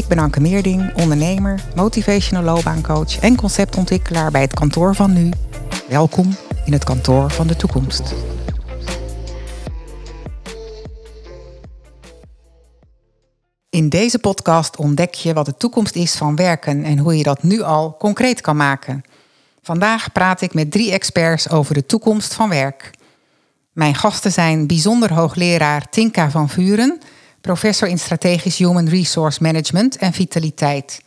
Ik ben Anke Meerding, ondernemer, motivational loopbaancoach en conceptontwikkelaar bij het kantoor van nu. Welkom in het kantoor van de toekomst. In deze podcast ontdek je wat de toekomst is van werken en hoe je dat nu al concreet kan maken. Vandaag praat ik met drie experts over de toekomst van werk. Mijn gasten zijn bijzonder hoogleraar Tinka van Vuren, professor in strategisch human resource management en vitaliteit.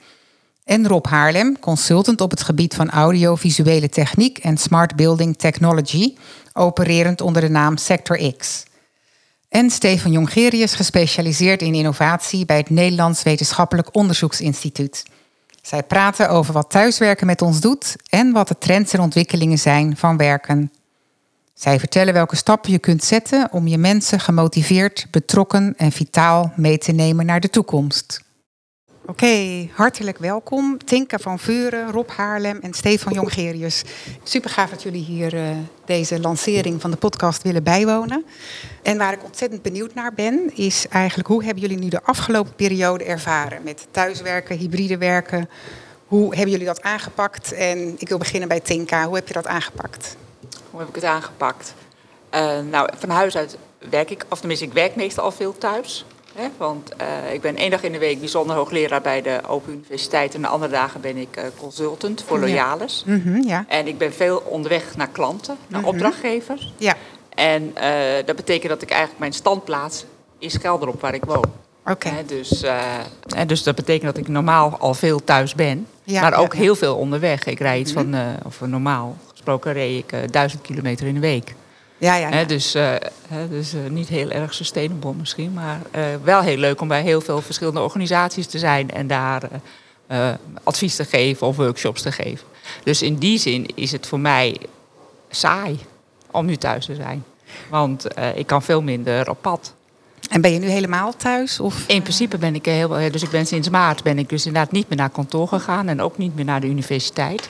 En Rob Haarlem, consultant op het gebied van audiovisuele techniek en smart building technology, opererend onder de naam Sector X. En Stefan Jongerius, gespecialiseerd in innovatie bij het Nederlands Wetenschappelijk Onderzoeksinstituut. Zij praten over wat thuiswerken met ons doet en wat de trends en ontwikkelingen zijn van werken. Zij vertellen welke stappen je kunt zetten om je mensen gemotiveerd, betrokken en vitaal mee te nemen naar de toekomst. Oké, hartelijk welkom. Tinka van Vuren, Rob Haarlem en Stefan Jongerius. Super gaaf dat jullie hier uh, deze lancering van de podcast willen bijwonen. En waar ik ontzettend benieuwd naar ben, is eigenlijk hoe hebben jullie nu de afgelopen periode ervaren met thuiswerken, hybride werken? Hoe hebben jullie dat aangepakt? En ik wil beginnen bij Tinka. Hoe heb je dat aangepakt? Hoe heb ik het aangepakt? Uh, nou, van huis uit werk ik, of tenminste, ik werk meestal al veel thuis. Hè, want uh, ik ben één dag in de week bijzonder hoogleraar bij de Open Universiteit. En de andere dagen ben ik uh, consultant voor Loyalis. Ja. Mm -hmm, ja. En ik ben veel onderweg naar klanten, naar mm -hmm. opdrachtgevers. Ja. En uh, dat betekent dat ik eigenlijk mijn standplaats is Gelderop, waar ik woon. Oké. Okay. Dus, dus dat betekent dat ik normaal al veel thuis ben. Ja, maar ook ja, heel veel onderweg. Ik rijd iets -hmm. van, of normaal gesproken, reed ik duizend kilometer in de week. Ja, ja, ja. He, dus uh, he, dus uh, niet heel erg sustainable misschien, maar uh, wel heel leuk om bij heel veel verschillende organisaties te zijn en daar advies te geven of workshops te geven. Dus in die zin is het voor mij saai om nu thuis te zijn. Want ik kan veel minder op pad. En ben je nu helemaal thuis? Of? In principe ben ik heel. Dus ik ben sinds maart ben ik dus inderdaad niet meer naar kantoor gegaan en ook niet meer naar de universiteit.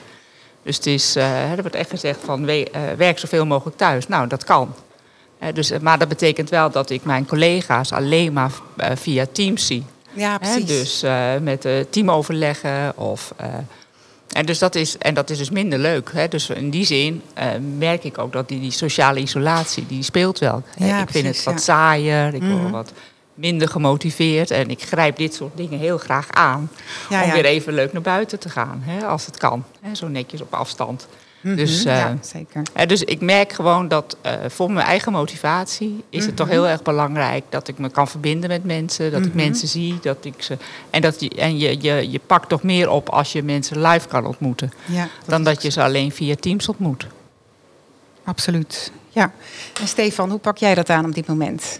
Dus het is, uh, er wordt echt gezegd van we, uh, werk zoveel mogelijk thuis. Nou, dat kan. Uh, dus, maar dat betekent wel dat ik mijn collega's alleen maar via Teams zie. Ja, precies. dus met teamoverleggen of... en, dus dat is, en dat is dus minder leuk. Hè? Dus in die zin merk ik ook dat die, die sociale isolatie, die speelt wel. Ja, ik precies, vind het wat ja. saaier, ik Mhm. word wat minder gemotiveerd. En ik grijp dit soort dingen heel graag aan. Ja, om ja. weer even leuk naar buiten te gaan, hè, als het kan. Hè, zo netjes op afstand. Mhm, Dus, eh, ja, zeker. Hè, dus ik merk gewoon dat eh, voor mijn eigen motivatie is het toch Mhm. heel erg belangrijk dat ik me kan verbinden met mensen, dat ik Mhm. mensen zie, dat ik ze. En, dat die, en je, je, je pakt toch meer op als je mensen live kan ontmoeten, Ja, dan dat je ze alleen via Teams ontmoet. Absoluut. Ja. En Stefan, hoe pak jij dat aan op dit moment?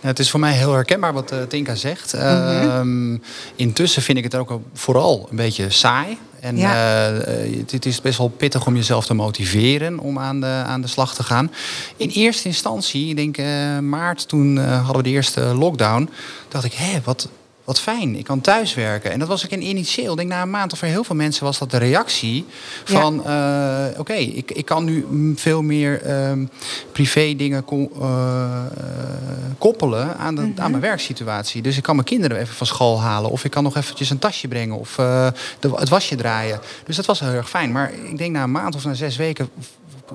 Ja, het is voor mij heel herkenbaar wat uh, Tinka zegt. Mhm. Ehm, intussen vind ik het ook al vooral een beetje saai. En Ja. eh, het, is best wel pittig om jezelf te motiveren om aan de, aan de slag te gaan. In eerste instantie, ik denk eh, maart, toen eh, hadden we de eerste lockdown. dacht ik, hé, wat, wat fijn, ik kan thuiswerken. En dat was ook in initieel, ik denk na een maand of voor heel veel mensen was dat de reactie van... eh, oké, ik, ik kan nu veel meer ehm, privé dingen ko- eh, eh, koppelen aan, de, aan mijn werksituatie. Dus ik kan mijn kinderen even van school halen. Of ik kan nog eventjes een tasje brengen. Of de, het wasje draaien. Dus dat was heel erg fijn. Maar ik denk na een maand of na zes weken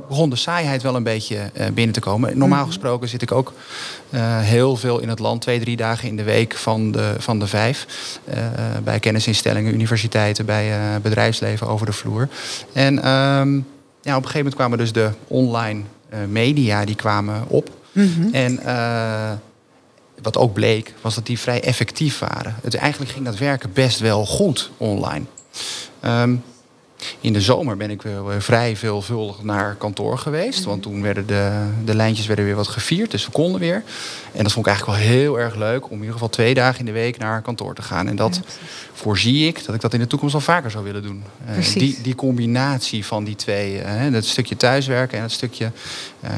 begon de saaiheid wel een beetje eh, binnen te komen. Normaal Mhm. gesproken zit ik ook eh, heel veel in het land. Twee, drie dagen in de week van de, van de vijf. Eh, bij kennisinstellingen, universiteiten, bij bedrijfsleven over de vloer. En ehm, ja, op een gegeven moment kwamen dus de online media die kwamen op. Mhm. En wat ook bleek, was dat die vrij effectief waren. Het, eigenlijk ging dat werken best wel goed online. Ehm, In de zomer ben ik wel eh, vrij veelvuldig naar kantoor geweest. Want toen werden de, de lijntjes werden weer wat gevierd, dus we konden weer. En dat vond ik eigenlijk wel heel erg leuk om in ieder geval twee dagen in de week naar kantoor te gaan. En dat voorzie ik dat ik dat in de toekomst al vaker zou willen doen. Uh, die, die combinatie van die twee, uh, het stukje thuiswerken en het stukje uh,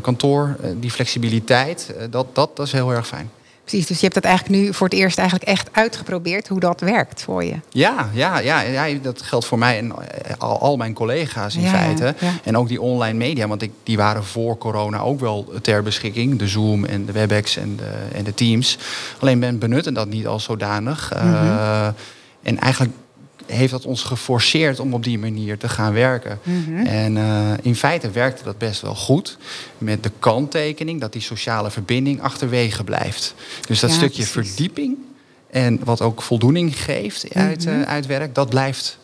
kantoor, die flexibiliteit, dat, dat, dat is heel erg fijn. Precies, dus je hebt dat eigenlijk nu voor het eerst eigenlijk echt uitgeprobeerd hoe dat werkt voor je. Ja, ja, ja, ja dat geldt voor mij en al, al mijn collega's in feite. Ja. En ook die online media, want ik, die waren voor corona ook wel ter beschikking. De Zoom en de WebEx en de, en de Teams. Alleen men benutte dat niet als zodanig. Mm -hmm. uh, en eigenlijk heeft dat ons geforceerd om op die manier te gaan werken. Mm -hmm. En uh, in feite werkte dat best wel goed. Met de kanttekening dat die sociale verbinding achterwege blijft. Dus dat ja, stukje precies. verdieping en wat ook voldoening geeft uit, mm -hmm. uh, uit werk, dat blijft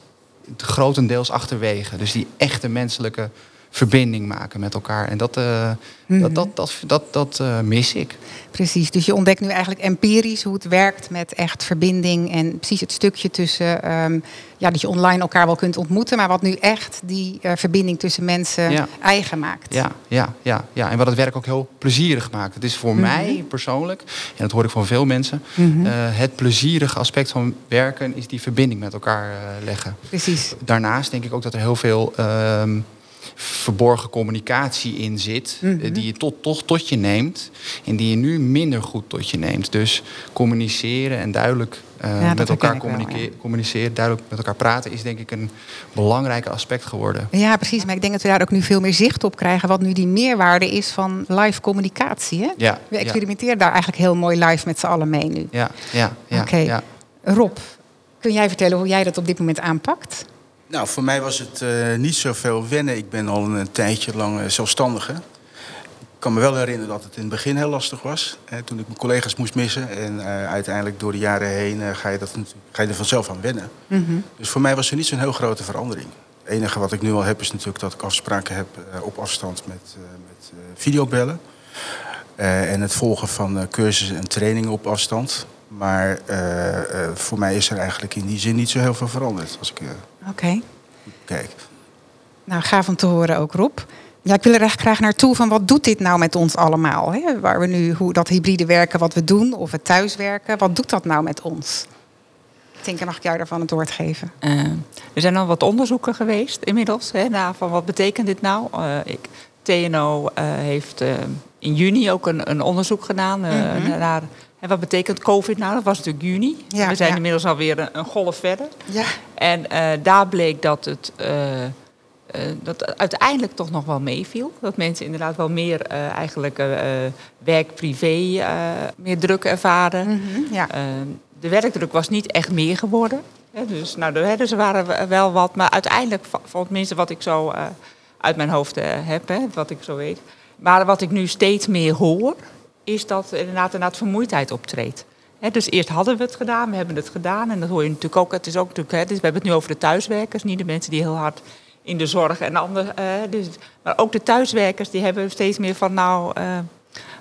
grotendeels achterwege. Dus die echte menselijke verbinding maken met elkaar. En dat, uh, mm -hmm. dat, dat, dat, dat, dat uh, mis ik. Precies, dus je ontdekt nu eigenlijk empirisch hoe het werkt met echt verbinding en precies het stukje tussen, um, ja, dat je online elkaar wel kunt ontmoeten, maar wat nu echt die uh, verbinding tussen mensen ja. eigen maakt. Ja, ja, ja, ja, en wat het werk ook heel plezierig maakt. Het is voor mm -hmm. mij persoonlijk, en dat hoor ik van veel mensen, mm -hmm. het plezierige aspect van werken is die verbinding met elkaar leggen. Precies. Daarnaast denk ik ook dat er heel veel um, verborgen communicatie in zit, mm -hmm. die je tot, toch tot je neemt en die je nu minder goed tot je neemt. Dus communiceren en duidelijk uh, ja, met elkaar communiceren, wel, ja. communiceren, duidelijk met elkaar praten, is denk ik een belangrijk aspect geworden. Ja, precies. Maar ik denk dat we daar ook nu veel meer zicht op krijgen, wat nu die meerwaarde is van live communicatie. Hè? Ja, we experimenteren daar eigenlijk heel mooi live met z'n allen mee nu. Ja, ja, ja. Oké. Okay. Rob, kun jij vertellen hoe jij dat op dit moment aanpakt? Nou, voor mij was het uh, niet zoveel wennen. Ik ben al een tijdje lang uh, zelfstandige. Ik kan me wel herinneren dat het in het begin heel lastig was. Hè, toen ik mijn collega's moest missen. En uh, uiteindelijk door de jaren heen ga, je dat, ga je er vanzelf aan wennen. Mm -hmm. Dus voor mij was er niet zo'n heel grote verandering. Het enige wat ik nu al heb is natuurlijk dat ik afspraken heb op afstand met, met videobellen. en het volgen van cursussen en trainingen op afstand. Maar uh, uh, voor mij is er eigenlijk in die zin niet zo heel veel veranderd. Als ik uh, Oké. Okay. kijk. Nou, gaaf om te horen ook, Rob. Ja, ik wil er echt graag naartoe van wat doet dit nou met ons allemaal? Hè? Waar we nu, hoe dat hybride werken wat we doen, of het thuiswerken, wat doet dat nou met ons? Tinker, mag ik jou daarvan het woord geven? Uh, er zijn al wat onderzoeken geweest inmiddels. Hè, naar van wat betekent dit nou? Uh, ik, TNO uh, heeft in juni ook een, een onderzoek gedaan mm -hmm. naar en wat betekent COVID nou? Dat was natuurlijk juni. Ja, we zijn ja. inmiddels alweer een, een golf verder. Ja. En uh, daar bleek dat het uh, uh, dat uiteindelijk toch nog wel meeviel. Dat mensen inderdaad wel meer eigenlijk werk-privé meer druk ervaren. Mm -hmm, ja. de werkdruk was niet echt meer geworden. Hè, dus nou, dus er waren wel wat. Maar uiteindelijk, van tenminste wat ik zo uit mijn hoofd heb, hè, wat ik zo weet. Maar wat ik nu steeds meer hoor, is dat inderdaad, inderdaad vermoeidheid optreedt. He, dus eerst hadden we het gedaan, we hebben het gedaan. En dat hoor je natuurlijk ook. Het is ook natuurlijk, he, dus we hebben het nu over de thuiswerkers, niet de mensen die heel hard in de zorg en andere. Uh, dus, maar ook de thuiswerkers die hebben steeds meer van nou. Uh,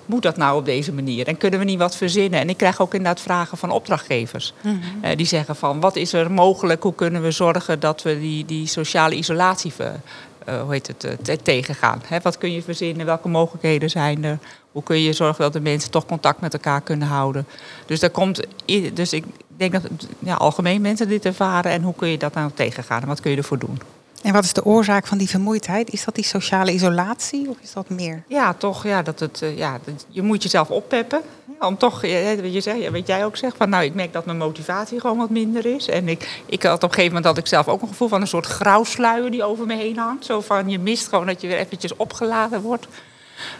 moet dat nou op deze manier? En kunnen we niet wat verzinnen? En ik krijg ook inderdaad vragen van opdrachtgevers. Mm -hmm. uh, die zeggen van wat is er mogelijk? Hoe kunnen we zorgen dat we die, die sociale isolatie ver, hoe heet het, uh, tegengaan. Wat kun je verzinnen? Welke mogelijkheden zijn er? Hoe kun je zorgen dat de mensen toch contact met elkaar kunnen houden? Dus, daar komt, dus ik denk dat ja, algemeen mensen dit ervaren. En hoe kun je dat nou tegengaan? En wat kun je ervoor doen? En wat is de oorzaak van die vermoeidheid? Is dat die sociale isolatie of is dat meer? Ja, toch. Ja, dat het, ja, dat, je moet jezelf oppeppen. Om toch, je zegt, weet jij ook zegt, van nou, ik merk dat mijn motivatie gewoon wat minder is. En ik, ik had op een gegeven moment had ik zelf ook een gevoel van een soort grauwsluier die over me heen hangt. Zo van, je mist gewoon dat je weer eventjes opgeladen wordt.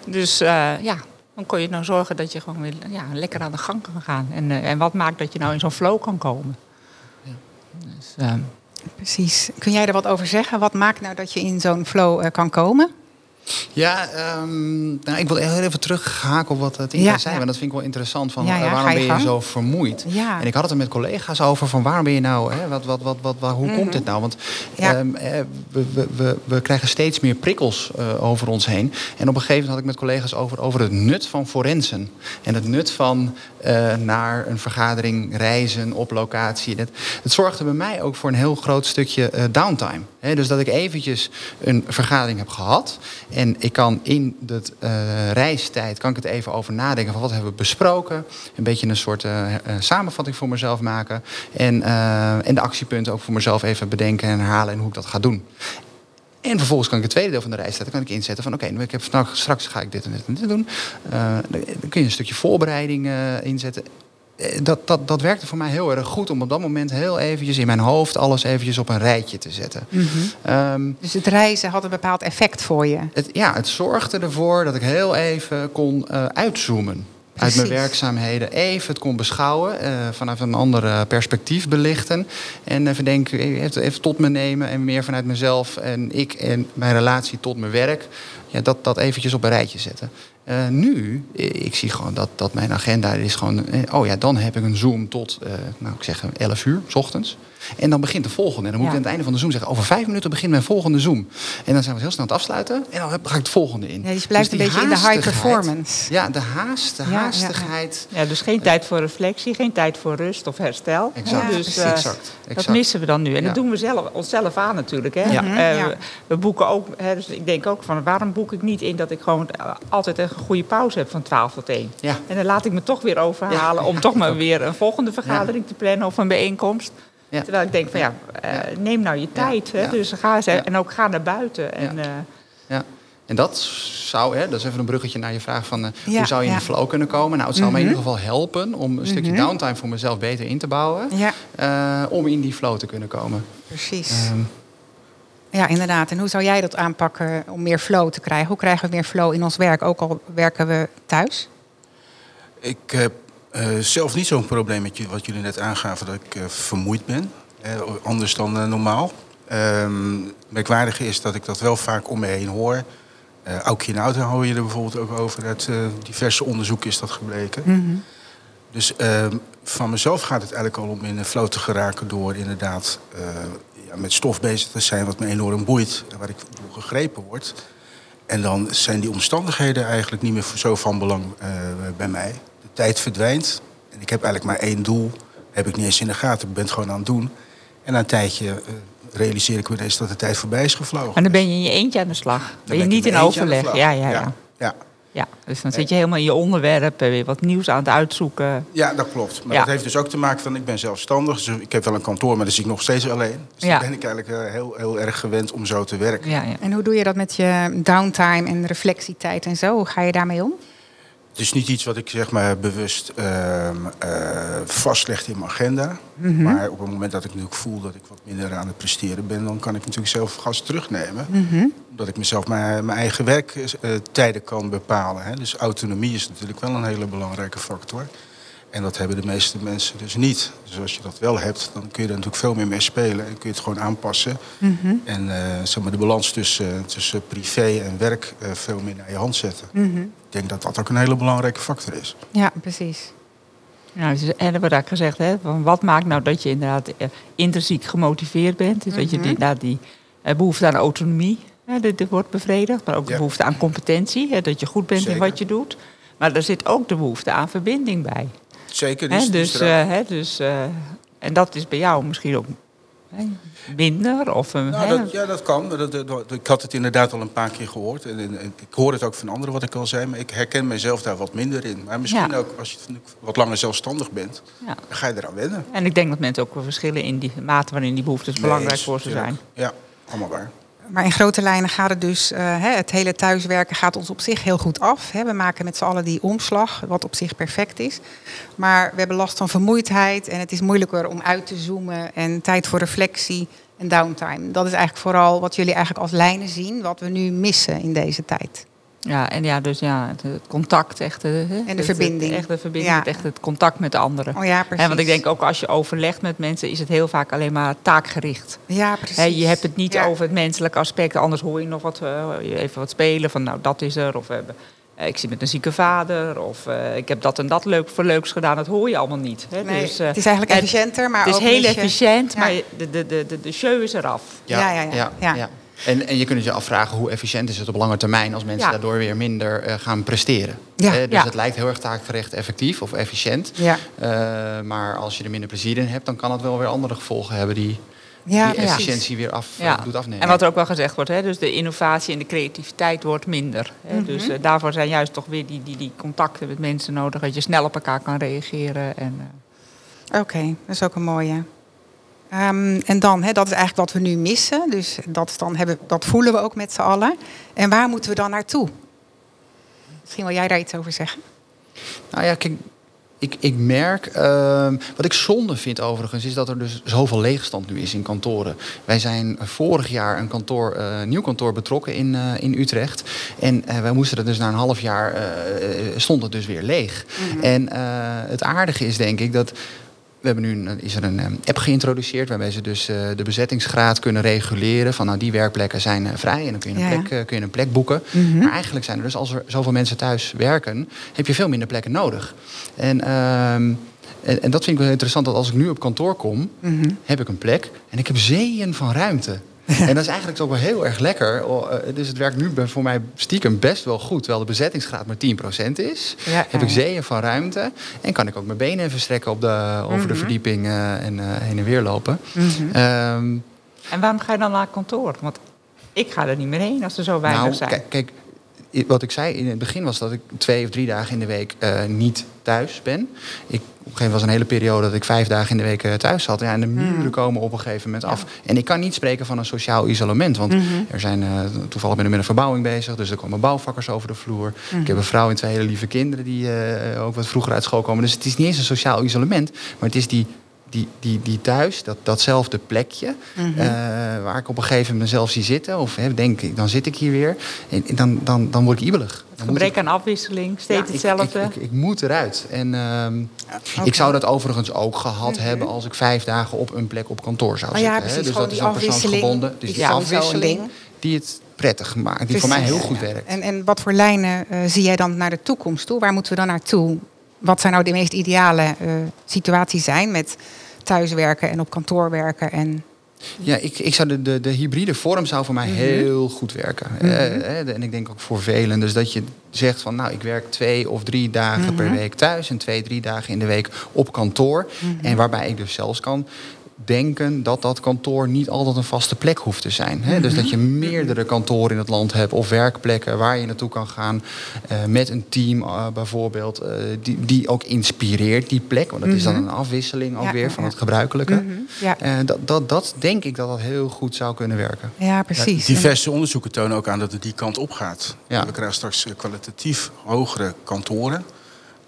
Dus uh, ja, dan kon je nou zorgen dat je gewoon weer ja, lekker aan de gang kan gaan. En, uh, en wat maakt dat je nou in zo'n flow kan komen. Ja. Dus, uh, Precies. Kun jij er wat over zeggen? Wat maakt nou dat je in zo'n flow kan komen? Ja, ehm, nou, ik wil heel even terughaken op wat het Ja, zei. ja. Want dat vind ik wel interessant. Van, Ja, ja, eh, waarom ben je zo vermoeid? En ik had het er met collega's over van waarom ben je nou... Hè, wat, wat, wat, wat, hoe komt dit nou? Want Mhm. Ehm, eh, we, we, we, we krijgen steeds meer prikkels eh, over ons heen. En op een gegeven moment had ik met collega's over, over het nut van forensen. En het nut van naar een vergadering reizen op locatie. Het, het zorgde bij mij ook voor een heel groot stukje downtime. Dus dat ik eventjes een vergadering heb gehad. En ik kan in de eh, reistijd kan ik het even over nadenken van wat hebben we besproken. Een beetje een soort eh, eh, samenvatting voor mezelf maken. En, en de actiepunten ook voor mezelf even bedenken en herhalen en hoe ik dat ga doen. En vervolgens kan ik het tweede deel van de reistijd kan ik inzetten van oké, nu ik heb nou, straks ga ik dit en dit en dit doen. Dan kun je een stukje voorbereiding inzetten. Eh, Dat, dat, dat werkte voor mij heel erg goed om op dat moment heel eventjes in mijn hoofd alles eventjes op een rijtje te zetten. Ehm, Dus het reizen had een bepaald effect voor je. het, ja, het zorgde ervoor dat ik heel even kon eh, uitzoomen. Uit mijn werkzaamheden even het kon beschouwen, eh, vanuit een ander perspectief belichten. En even denken, even, even tot me nemen en meer vanuit mezelf en ik en mijn relatie tot mijn werk. Ja, dat, dat eventjes op een rijtje zetten. Eh, nu, eh, ik zie gewoon dat, dat mijn agenda is gewoon... eh, oh ja, dan heb ik een Zoom tot, nou ik zeg 11 uur, s ochtends. En dan begint de volgende. En dan moet Ja. ik aan het einde van de Zoom zeggen... over vijf minuten begint mijn volgende Zoom. En dan zijn we heel snel aan het afsluiten. En dan ga ik het volgende in. Ja, dus je blijft een beetje in de high performance. Ja, de haast, de Ja, ja, ja. haastigheid. Ja, dus geen tijd voor reflectie, geen tijd voor rust of herstel. Exact, Ja, dus, eh, exact, Dat missen we dan nu. En Ja. dat doen we zelf, onszelf aan natuurlijk. Hè? Ja. Mhm, Eh, ja. we- boeken ook, hè, dus ik denk ook van waarom boek ik niet in dat ik gewoon eh, altijd een goede pauze heb van 12 tot 1. Ja. En dan laat ik me toch weer overhalen Ja. om toch maar weer een volgende vergadering te plannen of een bijeenkomst. Ja. Terwijl ik denk van ja, eh, neem nou je tijd. Hè? Ja. Dus ga eens. En ook ga naar buiten. En, eh, Ja. En dat zou, hè, dat is even een bruggetje naar je vraag van... eh, Ja, hoe zou je in ja. de flow kunnen komen? Nou, het zou me Mhm. in ieder geval helpen om een stukje downtime voor mezelf beter in te bouwen. Ja, eh, om in die flow te kunnen komen. precies. Ehm, Ja, inderdaad. En hoe zou jij dat aanpakken om meer flow te krijgen? Hoe krijgen we meer flow in ons werk, ook al werken we thuis? Ik heb eh, zelf niet zo'n probleem met wat jullie net aangaven, dat ik eh, vermoeid ben. Eh, anders dan normaal. Ehm merkwaardige is dat ik dat wel vaak om me heen hoor. Eh Aukje en Auto hoor je er bijvoorbeeld ook over. Uit diverse onderzoeken is dat gebleken. Dus ehm, van mezelf gaat het eigenlijk al om in de flow te geraken door inderdaad ja, met stof bezig te zijn wat me enorm boeit en waar ik door gegrepen word. En dan zijn die omstandigheden eigenlijk niet meer zo van belang bij mij. Tijd verdwijnt en ik heb eigenlijk maar één doel. Heb ik niet eens in de gaten, ik ben het gewoon aan het doen. En na een tijdje eh, realiseer ik me ineens dat de tijd voorbij is gevlogen. en dan ben je in je eentje aan de slag. Ben Dan je ik niet in overleg. Ja, ja, ja. ja. ja. Ja, dus dan zit je helemaal in je onderwerp, ben je wat nieuws aan het uitzoeken. Ja, dat klopt. Maar Ja. dat heeft dus ook te maken van ik ben zelfstandig. Dus ik heb wel een kantoor, maar dan zit ik nog steeds alleen. Dus Ja. dan ben ik eigenlijk eh, heel, heel erg gewend om zo te werken. Ja, ja. En hoe doe je dat met je downtime en reflectietijd en zo? Hoe ga je daarmee om? Het is niet iets wat ik zeg maar bewust eh, vastleg in mijn agenda. Mhm. Maar op het moment dat ik natuurlijk voel dat ik wat minder aan het presteren ben, dan kan ik natuurlijk zelf gas terugnemen. Mhm. Omdat ik mezelf mijn, mijn eigen werktijden kan bepalen. Hè. Dus autonomie is natuurlijk wel een hele belangrijke factor. En dat hebben de meeste mensen dus niet. Dus als je dat wel hebt, dan kun je er natuurlijk veel meer mee spelen. En kun je het gewoon aanpassen. Mhm. En eh, zeg maar de balans tussen, tussen privé en werk eh, veel meer naar je hand zetten. Denk dat dat ook een hele belangrijke factor is. Ja, precies. Nou, dus, en we daar gezegd, hè, van wat maakt nou dat je inderdaad eh, intrinsiek gemotiveerd bent? Dus dat je die, inderdaad die eh, behoefte aan autonomie hè, dit, dit wordt bevredigd. Maar ook de Ja. behoefte aan competentie, hè, dat je goed bent in wat je doet. Maar er zit ook de behoefte aan verbinding bij. Zeker. Hè, die is- die is dus, er ook. eh, hè, dus, eh, en dat is bij jou misschien ook minder. Of, een Nou, dat, ja, dat kan. Dat, ik had het inderdaad al een paar keer gehoord. En, en- en ik hoor het ook van anderen wat ik al zei. Maar ik herken mezelf daar wat minder in. Maar misschien Ja. ook als je wat langer zelfstandig bent. ja. Dan ga je eraan wennen. En ik denk dat mensen ook wel verschillen in die mate waarin die behoeftes belangrijk voor ze zijn. Ja, allemaal waar. Maar in grote lijnen gaat het dus, eh, het hele thuiswerken gaat ons op zich heel goed af. We maken met z'n allen die omslag, wat op zich perfect is. Maar we hebben last van vermoeidheid en het is moeilijker om uit te zoomen en tijd voor reflectie en downtime. Dat is eigenlijk vooral wat jullie eigenlijk als lijnen zien, wat we nu missen in deze tijd. Ja, en ja, dus ja, het, het contact, echt. hè, de het- verbinding. Het, echt de verbinding, Ja. het, echt het contact met de anderen. Oh ja, precies. Hè, want ik denk ook als je overlegt met mensen, is het heel vaak alleen maar taakgericht. Ja, precies. Hè, je hebt het niet Ja. over het menselijke aspect, anders hoor je nog wat, eh, even wat spelen van nou dat is er. Of we hebben, eh, ik zit met een zieke vader, of eh, ik heb dat en dat leuk voor leuks gedaan. Dat hoor je allemaal niet. Hè. Nee, dus, eh, het is eigenlijk efficiënter, maar het is ook heel een beetje- efficiënt, Ja. maar de, de, de, de, de show is eraf. Ja, ja, ja. Ja. En, en je kunt je afvragen hoe efficiënt is het op lange termijn als mensen Ja. daardoor weer minder eh, gaan presteren. Ja. Eh, dus Ja. het lijkt heel erg taakgericht effectief of efficiënt. Ja. Eh, maar als je er minder plezier in hebt, dan kan het wel weer andere gevolgen hebben die Ja, die efficiëntie weer af, Ja. doet afnemen. En wat er ook wel gezegd wordt, hè, dus de innovatie en de creativiteit wordt minder. Hè. Mhm. Dus daarvoor zijn juist toch weer die, die, die contacten met mensen nodig, dat je snel op elkaar kan reageren. En, eh, Oké, dat is ook een mooie. Ehm, en dan, hè, dat is eigenlijk wat we nu missen. Dus dat, dan hebben, dat voelen we ook met z'n allen. En waar moeten we dan naartoe? Misschien wil jij daar iets over zeggen. Nou ja, kijk, ik, ik merk, ehm, wat ik zonde vind overigens, is dat er dus zoveel leegstand nu is in kantoren. Wij zijn vorig jaar een kantoor, eh, nieuw kantoor betrokken in, eh, in Utrecht. En eh, wij moesten er dus na een half jaar, stond het dus weer leeg. En eh, het aardige is denk ik dat... We hebben nu een, is er een eh, app geïntroduceerd waarbij ze dus eh, de bezettingsgraad kunnen reguleren. Van nou die werkplekken zijn eh, vrij en dan kun je een, Ja, plek, eh, kun je een plek boeken. Mhm. Maar eigenlijk zijn er dus als er zoveel mensen thuis werken, heb je veel minder plekken nodig. En, ehm, en, en dat vind ik wel interessant dat als ik nu op kantoor kom, Mhm. heb ik een plek en ik heb zeeën van ruimte. En dat is eigenlijk ook wel heel erg lekker. Oh, eh, Dus het werkt nu voor mij stiekem best wel goed. Terwijl de bezettingsgraad maar 10% is. Ja, heb ik zeeën van ruimte. En kan ik ook mijn benen even strekken op de, over de Mhm. verdieping eh, en eh, heen en weer lopen. Mhm. Ehm, en waarom ga je dan naar kantoor? Want ik ga er niet meer heen als er zo weinig nou, zijn. Kijk, wat ik zei in het begin was dat ik twee of drie dagen in de week eh, niet thuis ben. Ik, op een gegeven moment was een hele periode dat ik vijf dagen in de week eh, thuis zat. Ja, en de muren Mm. komen op een gegeven moment af. En ik kan niet spreken van een sociaal isolement. Want Mhm. er zijn, eh, toevallig ben ik met een verbouwing bezig. Dus er komen bouwvakkers over de vloer. Mhm. Ik heb een vrouw en twee hele lieve kinderen die ook wat vroeger uit school komen. Dus het is niet eens een sociaal isolement. Maar het is die, die, die, die thuis, dat, datzelfde plekje. Mhm. eh, waar ik op een gegeven moment mezelf zie zitten. Of hè, denk ik, dan zit ik hier weer. En, en dan, dan, dan word ik ibelig. Dan Gebrek aan afwisseling, steeds ja, hetzelfde. Ik, ik, ik moet eruit. En ehm, ik zou dat overigens ook gehad hebben als ik vijf dagen op een plek op kantoor zou Oh ja, zitten. hè. precies, Dus dat is afwisseling persoonsgebonden. Dus die een afwisseling die het prettig maakt. Die voor mij heel goed werkt. En, en wat voor lijnen eh, zie jij dan naar de toekomst toe? Waar moeten we dan naartoe? Wat zijn nou de meest ideale eh, situaties zijn met thuiswerken en op kantoor werken? En, Ja, ik, ik zou de, de, de hybride vorm zou voor mij Mhm. heel goed werken. Eh, eh, en ik denk ook voor velen. Dus dat je zegt van nou, ik werk twee of drie dagen per Mhm. week thuis en twee, drie dagen in de week op kantoor. Mhm. En waarbij ik dus zelfs kan denken dat dat kantoor niet altijd een vaste plek hoeft te zijn. Hè? Dus dat je meerdere kantoren in het land hebt of werkplekken waar je naartoe kan gaan eh, met een team eh, bijvoorbeeld, eh, die, die ook inspireert die plek. Want dat is dan Mhm. een afwisseling ook Ja, weer van ja. het gebruikelijke. Mhm. ja. Eh, dat, dat, dat denk ik dat dat heel goed zou kunnen werken. ja, precies. Ja, diverse onderzoeken tonen ook aan dat het die kant op gaat. Ja. We krijgen straks kwalitatief hogere kantoren.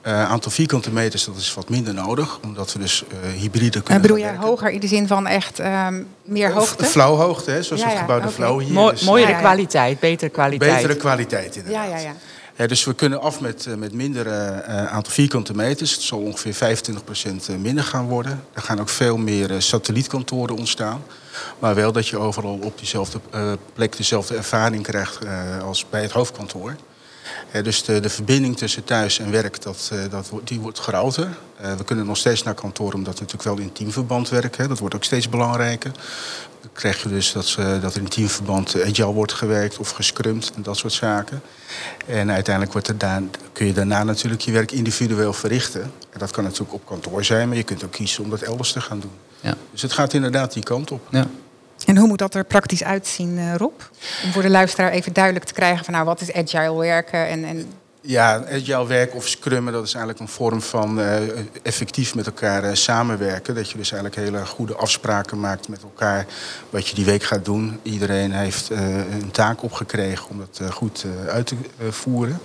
Eh aantal vierkante meters dat is wat minder nodig, omdat we dus eh, hybride En kunnen bedoel gaan jij werken. hoger in de zin van echt ehm, meer hoogte? Flauwhoogte, hè, zoals Ja, het gebouw de. Flauw hier. Dus, mooiere Ja, kwaliteit, betere kwaliteit. Betere kwaliteit inderdaad. Ja, ja, ja. Ja, dus we kunnen af met, eh, met minder eh, aantal vierkante meters. Het zal ongeveer 25% minder gaan worden. Er gaan ook veel meer satellietkantoren ontstaan. Maar wel dat je overal op diezelfde eh, plek dezelfde ervaring krijgt eh, als bij het hoofdkantoor. Eh, dus de, de verbinding tussen thuis en werk, dat, eh, dat, die wordt groter. Eh, we kunnen nog steeds naar kantoor omdat we natuurlijk wel in teamverband werken. Hè. Dat wordt ook steeds belangrijker. Dan krijg je dus dat, dat er in teamverband agile wordt gewerkt of gescrumd en dat soort zaken. En uiteindelijk wordt er daar, kun je daarna natuurlijk je werk individueel verrichten. En dat kan natuurlijk op kantoor zijn, maar je kunt ook kiezen om dat elders te gaan doen. Ja. Dus het gaat inderdaad die kant op. Ja. En hoe moet dat er praktisch uitzien, eh, Rob? Om voor de luisteraar even duidelijk te krijgen van nou, wat is agile werken? En, en Ja, agile werk of scrummen, dat is eigenlijk een vorm van eh, effectief met elkaar eh, samenwerken. Dat je dus eigenlijk hele goede afspraken maakt met elkaar wat je die week gaat doen. Iedereen heeft een taak opgekregen om dat goed uit te voeren.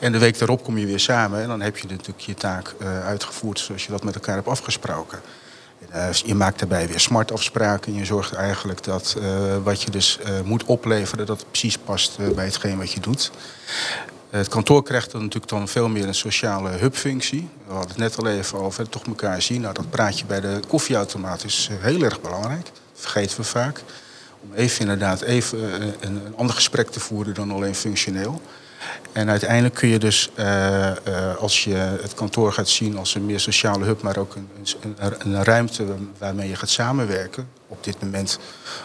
En de week daarop kom je weer samen en dan heb je natuurlijk je taak uitgevoerd zoals je dat met elkaar hebt afgesproken. Uh, je maakt daarbij weer smart afspraken. En je zorgt eigenlijk dat uh, wat je dus uh, moet opleveren, dat het precies past bij hetgeen wat je doet. Het kantoor krijgt dan natuurlijk dan veel meer een sociale hubfunctie. We hadden het net al even over, toch elkaar zien. Nou, dat praatje bij de koffieautomaat is heel erg belangrijk. Dat vergeten we vaak. Om even inderdaad even een, een ander gesprek te voeren dan alleen functioneel. En uiteindelijk kun je dus, uh, uh, als je het kantoor gaat zien als een meer sociale hub, maar ook een, een, een, ruimte waarmee je gaat samenwerken. Op dit moment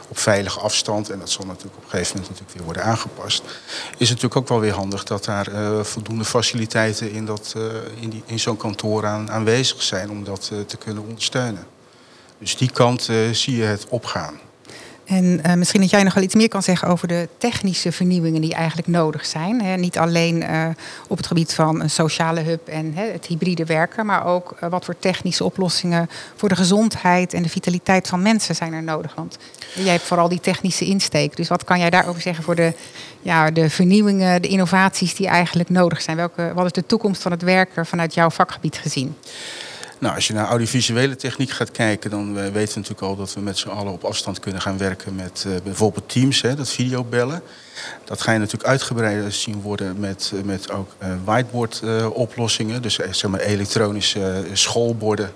op veilige afstand, en dat zal natuurlijk op een gegeven moment natuurlijk weer worden aangepast. Is het natuurlijk ook wel weer handig dat daar uh, voldoende faciliteiten in, dat, in, in zo'n kantoor aan, aanwezig zijn om dat te kunnen ondersteunen. Dus die kant zie je het opgaan. En uh, misschien dat jij nog wel iets meer kan zeggen over de technische vernieuwingen die eigenlijk nodig zijn. Niet alleen uh, op het gebied van een sociale hub en het hybride werken, maar ook uh, wat voor technische oplossingen voor de gezondheid en de vitaliteit van mensen zijn er nodig. Want jij hebt vooral die technische insteek. Dus wat kan jij daarover zeggen voor de, ja, de vernieuwingen, de innovaties die eigenlijk nodig zijn? Welke, wat is de toekomst van het werken vanuit jouw vakgebied gezien? Nou, als je naar audiovisuele techniek gaat kijken, dan weten we natuurlijk al dat we met z'n allen op afstand kunnen gaan werken met uh, bijvoorbeeld Teams, hè, dat videobellen. Dat ga je natuurlijk uitgebreider zien worden met, met ook whiteboard-oplossingen. Uh, dus zeg maar elektronische schoolborden,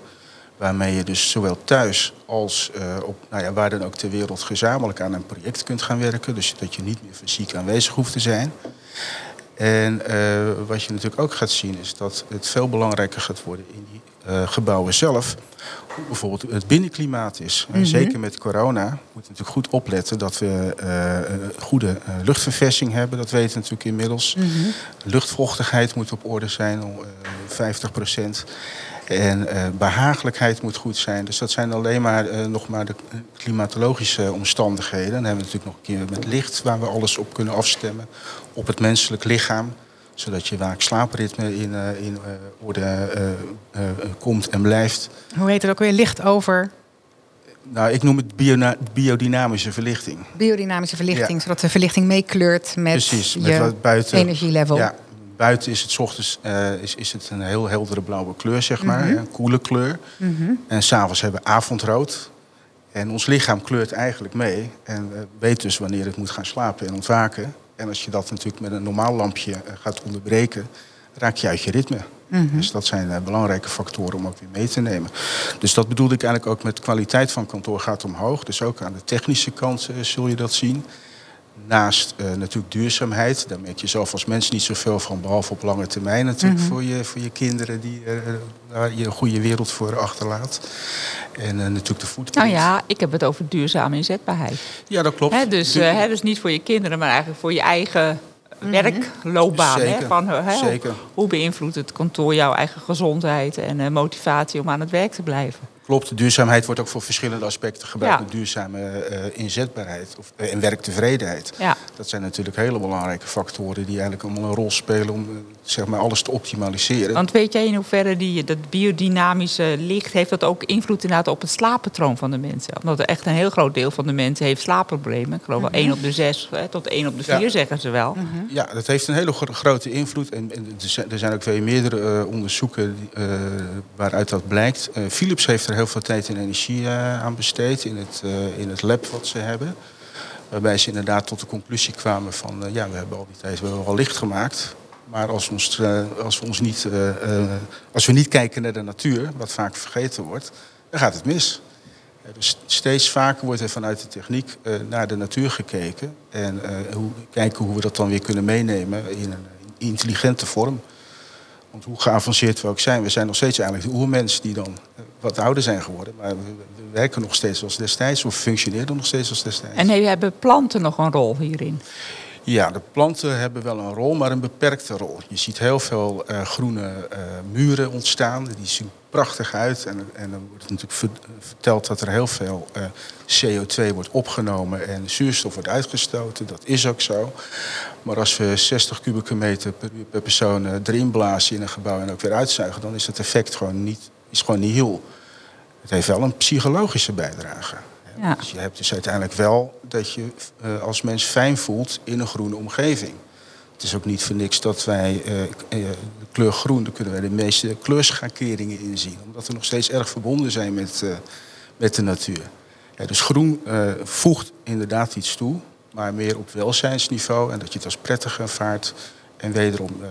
waarmee je dus zowel thuis als op, nou ja, waar dan ook ter wereld gezamenlijk aan een project kunt gaan werken. Dus dat je niet meer fysiek aanwezig hoeft te zijn. En wat je natuurlijk ook gaat zien is dat het veel belangrijker gaat worden in gebouwen zelf. Hoe bijvoorbeeld het binnenklimaat is. Mm -hmm. Zeker met corona moeten we natuurlijk goed opletten dat we uh, een goede luchtverversing hebben. Dat weten we natuurlijk inmiddels. Mm -hmm. Luchtvochtigheid moet op orde zijn, 50 procent. En uh, behagelijkheid moet goed zijn. Dus dat zijn alleen maar uh, nog maar de klimatologische omstandigheden. Dan hebben we natuurlijk nog een keer met licht waar we alles op kunnen afstemmen. Op het menselijk lichaam. Zodat je waak-slaapritme in, uh, in orde komt en blijft. Hoe heet het ook weer? Licht over? Nou, ik noem het biodynamische verlichting. Biodynamische verlichting, ja. zodat de verlichting meekleurt met Precies, je met wat buiten, energielevel. Ja, buiten is het 's ochtends uh, is, is het een heel heldere blauwe kleur, zeg maar. Mm -hmm. Een koele kleur. Mm -hmm. En s'avonds hebben we avondrood. En ons lichaam kleurt eigenlijk mee. En weet dus wanneer het moet gaan slapen en ontwaken. En als je dat natuurlijk met een normaal lampje uh, gaat onderbreken, raak je uit je ritme. Mm -hmm. Dus dat zijn belangrijke factoren om ook weer mee te nemen. Dus dat bedoelde ik eigenlijk ook met de kwaliteit van kantoor gaat omhoog. Dus ook aan de technische kant zul je dat zien. Naast uh, natuurlijk duurzaamheid, daar merk je zelf als mens niet zoveel van, behalve op lange termijn natuurlijk mm -hmm. voor, je, voor je kinderen die uh, daar je een goede wereld voor achterlaat. En uh, natuurlijk de voetprint. Nou ja, ik heb het over duurzame inzetbaarheid. Ja, dat klopt. Dus, dus niet voor je kinderen, maar eigenlijk voor je eigen mm -hmm. werkloopbaan. Zeker, hè, van, zeker. Hoe, hoe beïnvloedt het kantoor jouw eigen gezondheid en motivatie om aan het werk te blijven? Klopt, duurzaamheid wordt ook voor verschillende aspecten gebruikt. Ja. Duurzame uh, inzetbaarheid of, uh, en werktevredenheid. Ja. Dat zijn natuurlijk hele belangrijke factoren die eigenlijk allemaal een rol spelen om uh, zeg maar alles te optimaliseren. Want weet jij in hoeverre die, dat biodynamische licht heeft dat ook invloed inderdaad op het slaappatroon van de mensen? Omdat echt een heel groot deel van de mensen heeft slaapproblemen. Ik geloof wel mm -hmm. 1 op de 6 hè, tot 1 op de 4 ja. zeggen ze wel. Mm -hmm. Ja, dat heeft een hele gro grote invloed. En, en er zijn ook veel meerdere onderzoeken waaruit dat blijkt. Philips heeft er heel veel tijd en energie uh, aan besteed in het, uh, in het lab wat ze hebben. Waarbij ze inderdaad tot de conclusie kwamen van uh, ja, we hebben al die tijd wel licht gemaakt. Maar als, ons, als, we ons niet, als we niet kijken naar de natuur, wat vaak vergeten wordt, dan gaat het mis. Dus steeds vaker wordt er vanuit de techniek naar de natuur gekeken. En hoe, kijken hoe we dat dan weer kunnen meenemen in een intelligente vorm. Want hoe geavanceerd we ook zijn, we zijn nog steeds eigenlijk de oermens die dan wat ouder zijn geworden. Maar we, we werken nog steeds als destijds, of functioneren nog steeds als destijds. En hebben planten nog een rol hierin? Ja, de planten hebben wel een rol, maar een beperkte rol. Je ziet heel veel uh, groene uh, muren ontstaan. Die zien prachtig uit. En, en dan wordt natuurlijk verteld dat er heel veel uh, CO2 wordt opgenomen en zuurstof wordt uitgestoten. Dat is ook zo. Maar als we 60 kubieke meter per per persoon erin blazen in een gebouw en ook weer uitzuigen, dan is het effect gewoon niet, is gewoon niet heel. Het heeft wel een psychologische bijdrage. Ja. Dus je hebt dus uiteindelijk wel dat je uh, als mens fijn voelt in een groene omgeving. Het is ook niet voor niks dat wij uh, uh, de kleur groen, daar kunnen wij de meeste kleurschakeringen in zien. Omdat we nog steeds erg verbonden zijn met, met de natuur. Ja, dus groen uh, voegt inderdaad iets toe, maar meer op welzijnsniveau. En dat je het als prettig ervaart en wederom uh,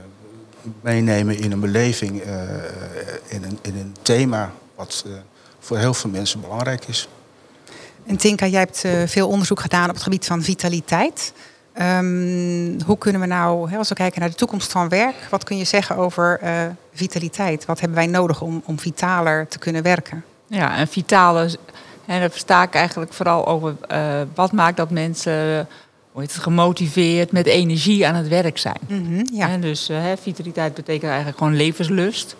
meenemen in een beleving, uh, in, een, in een thema wat voor heel veel mensen belangrijk is. En Tinka, jij hebt veel onderzoek gedaan op het gebied van vitaliteit. Um, hoe kunnen we nou, als we kijken naar de toekomst van werk, wat kun je zeggen over uh, vitaliteit? Wat hebben wij nodig om, om vitaler te kunnen werken? Ja, en vitale, en daar versta ik eigenlijk vooral over uh, wat maakt dat mensen hoe heet het, gemotiveerd met energie aan het werk zijn. Mm -hmm, ja. En dus uh, vitaliteit betekent eigenlijk gewoon levenslust.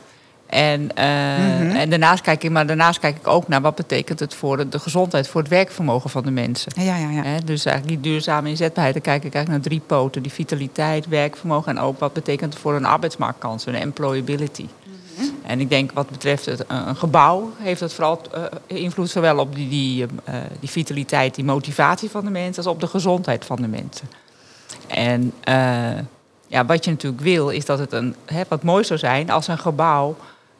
En, uh, mm-hmm. en daarnaast kijk ik, maar daarnaast kijk ik ook naar wat betekent het voor de, de gezondheid, voor het werkvermogen van de mensen. Ja, ja, ja. He, dus eigenlijk die duurzame inzetbaarheid, dan kijk ik eigenlijk naar drie poten: die vitaliteit, werkvermogen en ook wat betekent het voor een arbeidsmarktkans, een employability. Mm-hmm. En ik denk wat betreft het, een gebouw heeft dat vooral uh, invloed zowel op die, die, uh, die vitaliteit, die motivatie van de mensen, als op de gezondheid van de mensen. En ja, wat je natuurlijk wil, is dat het een, hè, wat mooi zou zijn als een gebouw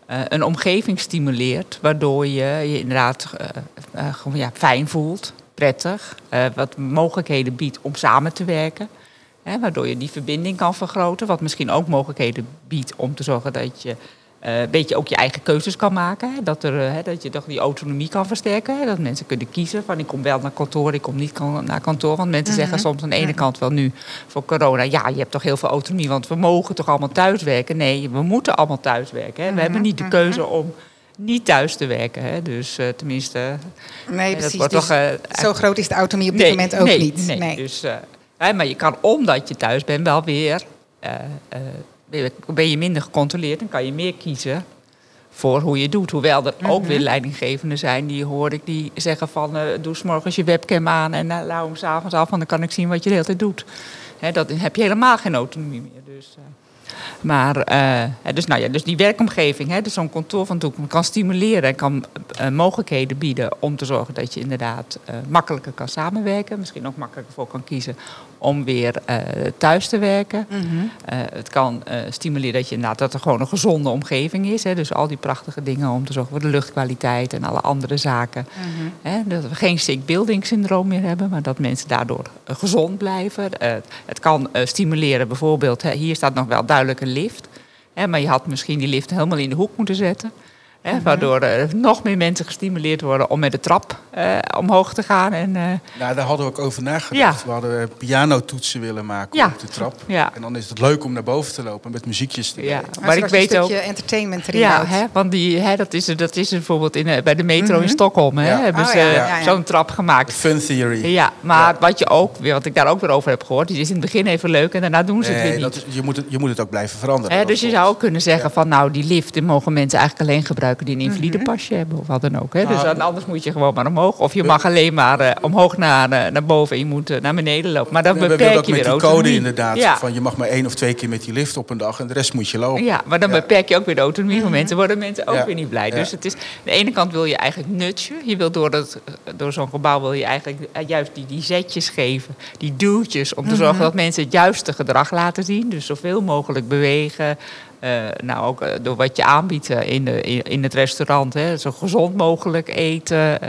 uh, een omgeving stimuleert, waardoor je je inderdaad uh, uh, ja, fijn voelt, prettig, wat mogelijkheden biedt om samen te werken. Hè, waardoor je die verbinding kan vergroten, wat misschien ook mogelijkheden biedt om te zorgen dat je uh, weet je ook je eigen keuzes kan maken. Hè? Dat, er, uh, dat je toch die autonomie kan versterken. Hè? Dat mensen kunnen kiezen van ik kom wel naar kantoor, ik kom niet naar kantoor. Want mensen mm -hmm. zeggen soms aan de ene kant wel nu voor corona... ja, je hebt toch heel veel autonomie, want we mogen toch allemaal thuiswerken. Nee, we moeten allemaal thuiswerken. Hè? We hebben niet de Mhm. keuze om niet thuis te werken. Hè? Dus uh, tenminste... Nee, precies. Dat wordt dus toch, zo groot is de autonomie op dit nee, moment ook nee, niet. Nee, Dus, hè, maar je kan omdat je thuis bent wel weer ben je minder gecontroleerd en kan je meer kiezen voor hoe je doet. Hoewel er ook weer leidinggevenden zijn, die hoor ik, die zeggen van... Uh, doe s morgens je webcam aan en uh, lauw hem s'avonds af... en dan kan ik zien wat je de hele tijd doet. Hè, dat heb je helemaal geen autonomie meer. Dus, uh, maar, uh, dus, nou ja, dus die werkomgeving, hè, dus zo'n kantoor van toekomst... kan stimuleren en kan mogelijkheden bieden om te zorgen... dat je inderdaad makkelijker kan samenwerken. Misschien ook makkelijker voor kan kiezen om weer uh, thuis te werken. Mm -hmm. uh, het kan uh, stimuleren dat, je, inderdaad, dat er gewoon een gezonde omgeving is. Hè? Dus al die prachtige dingen om te zorgen voor de luchtkwaliteit en alle andere zaken. Mm -hmm. hè? Dat we geen sick building syndroom meer hebben, maar dat mensen daardoor gezond blijven. het kan stimuleren bijvoorbeeld, hè, hier staat nog wel duidelijk een lift. Hè, maar je had misschien die lift helemaal in de hoek moeten zetten. Hè, mm -hmm. Waardoor er nog meer mensen gestimuleerd worden om met de trap uh, omhoog te gaan. En, uh, nou, daar hadden we ook over nagedacht. Ja. We hadden pianotoetsen willen maken ja. op de trap. Ja. En dan is het leuk om naar boven te lopen met muziekjes te ja. Maar, maar ik weet ook. entertainment erin Ja, hè, want die, hè, dat, is, dat is bijvoorbeeld in, bij de metro mm -hmm. in Stockholm. Hè, hebben oh, ze zo'n trap gemaakt. Fun theory. Ja, maar wat je ook weer, wat ik daar ook weer over heb gehoord, die is in het begin even leuk en daarna doen ze nee, het weer niet. niet. Is, je, moet het, je moet het ook blijven veranderen. Hè, dus je zou ook kunnen zeggen van nou, die lift die mogen mensen eigenlijk alleen gebruiken die een invalide pasje hebben of wat dan ook. Hè. Dus dan, anders moet je gewoon maar omhoog. Of je mag alleen maar uh, omhoog naar, uh, naar boven en je moet uh, naar beneden lopen. Maar dan beperk ook je met weer die autonomie. code inderdaad. Ja. Van je mag maar één of twee keer met die lift op een dag en de rest moet je lopen. Ja, maar dan ja. beperk je ook weer de autonomie van mensen. Worden mensen ook ja. weer niet blij. Dus het is, aan de ene kant wil je eigenlijk nutje. Je wil door, dat, door zo'n gebouw wil je eigenlijk juist die, die zetjes geven. Die duwtjes om te -hmm. zorgen dat mensen het juiste gedrag laten zien. Dus zoveel mogelijk bewegen. Uh, nou, ook uh, door wat je aanbiedt uh, in, de, in, het restaurant. Hè, zo gezond mogelijk eten.